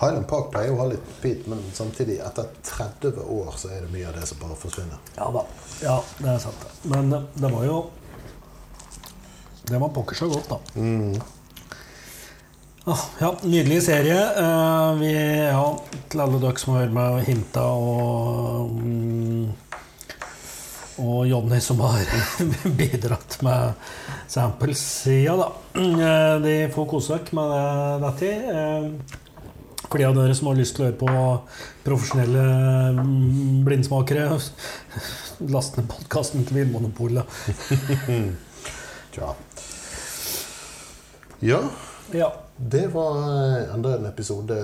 Highland Park pleier å ha litt pit, men samtidig, etter 30 år, så er det mye av det som bare forsvinner. Ja da. Ja, det er sant. Men eh, det var jo Det var pokker så godt, da. Ah, ja, nydelig serie. Eh, vi, ja, til alle dere som har hørt meg hinta og mm, Og Jonny som har (laughs) bidratt med samples. Ja da. Eh, De får kose dere med det, For de av dere som har lyst til å høre på profesjonelle mm, blindsmakere, (laughs) last ned podkasten til Vinmonopolet. (laughs) ja. Ja, Ja. det var eh, enda en episode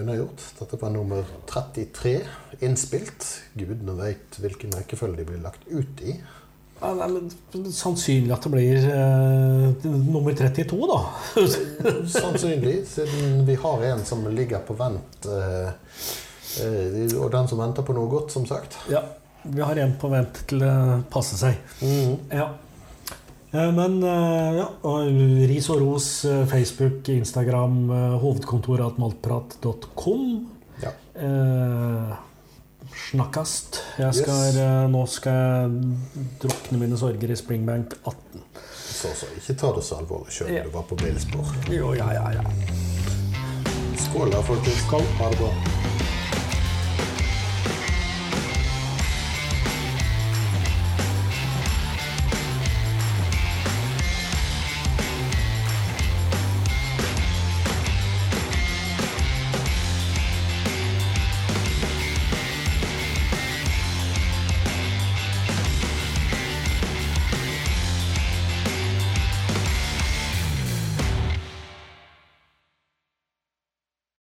unnagjort. Dette var nummer 33 innspilt. Gudene veit hvilken rekkefølge de blir lagt ut i. Ja, nei, men sannsynlig at det blir eh, nummer 32, da. (laughs) Sannsynlig, siden vi har en som ligger på vent. eh, eh, Og den som venter på noe godt, som sagt. ja, vi har en på vent til det passer seg. Ja. Eh, Men eh, ja, ris og ros, eh, Facebook, Instagram, hovedkontoratmaltprat.com hovedkontoret atmaltprat.com. Ja. Eh, snakkast. Skal, Yes. nå skal jeg drukne mine sorger i Springbank 18. Så, så. Ikke ta det så alvorlig sjøl Ja. du var på bilspor. Jo, ja, ja, ja. Skål da, folkens. Ha det bra.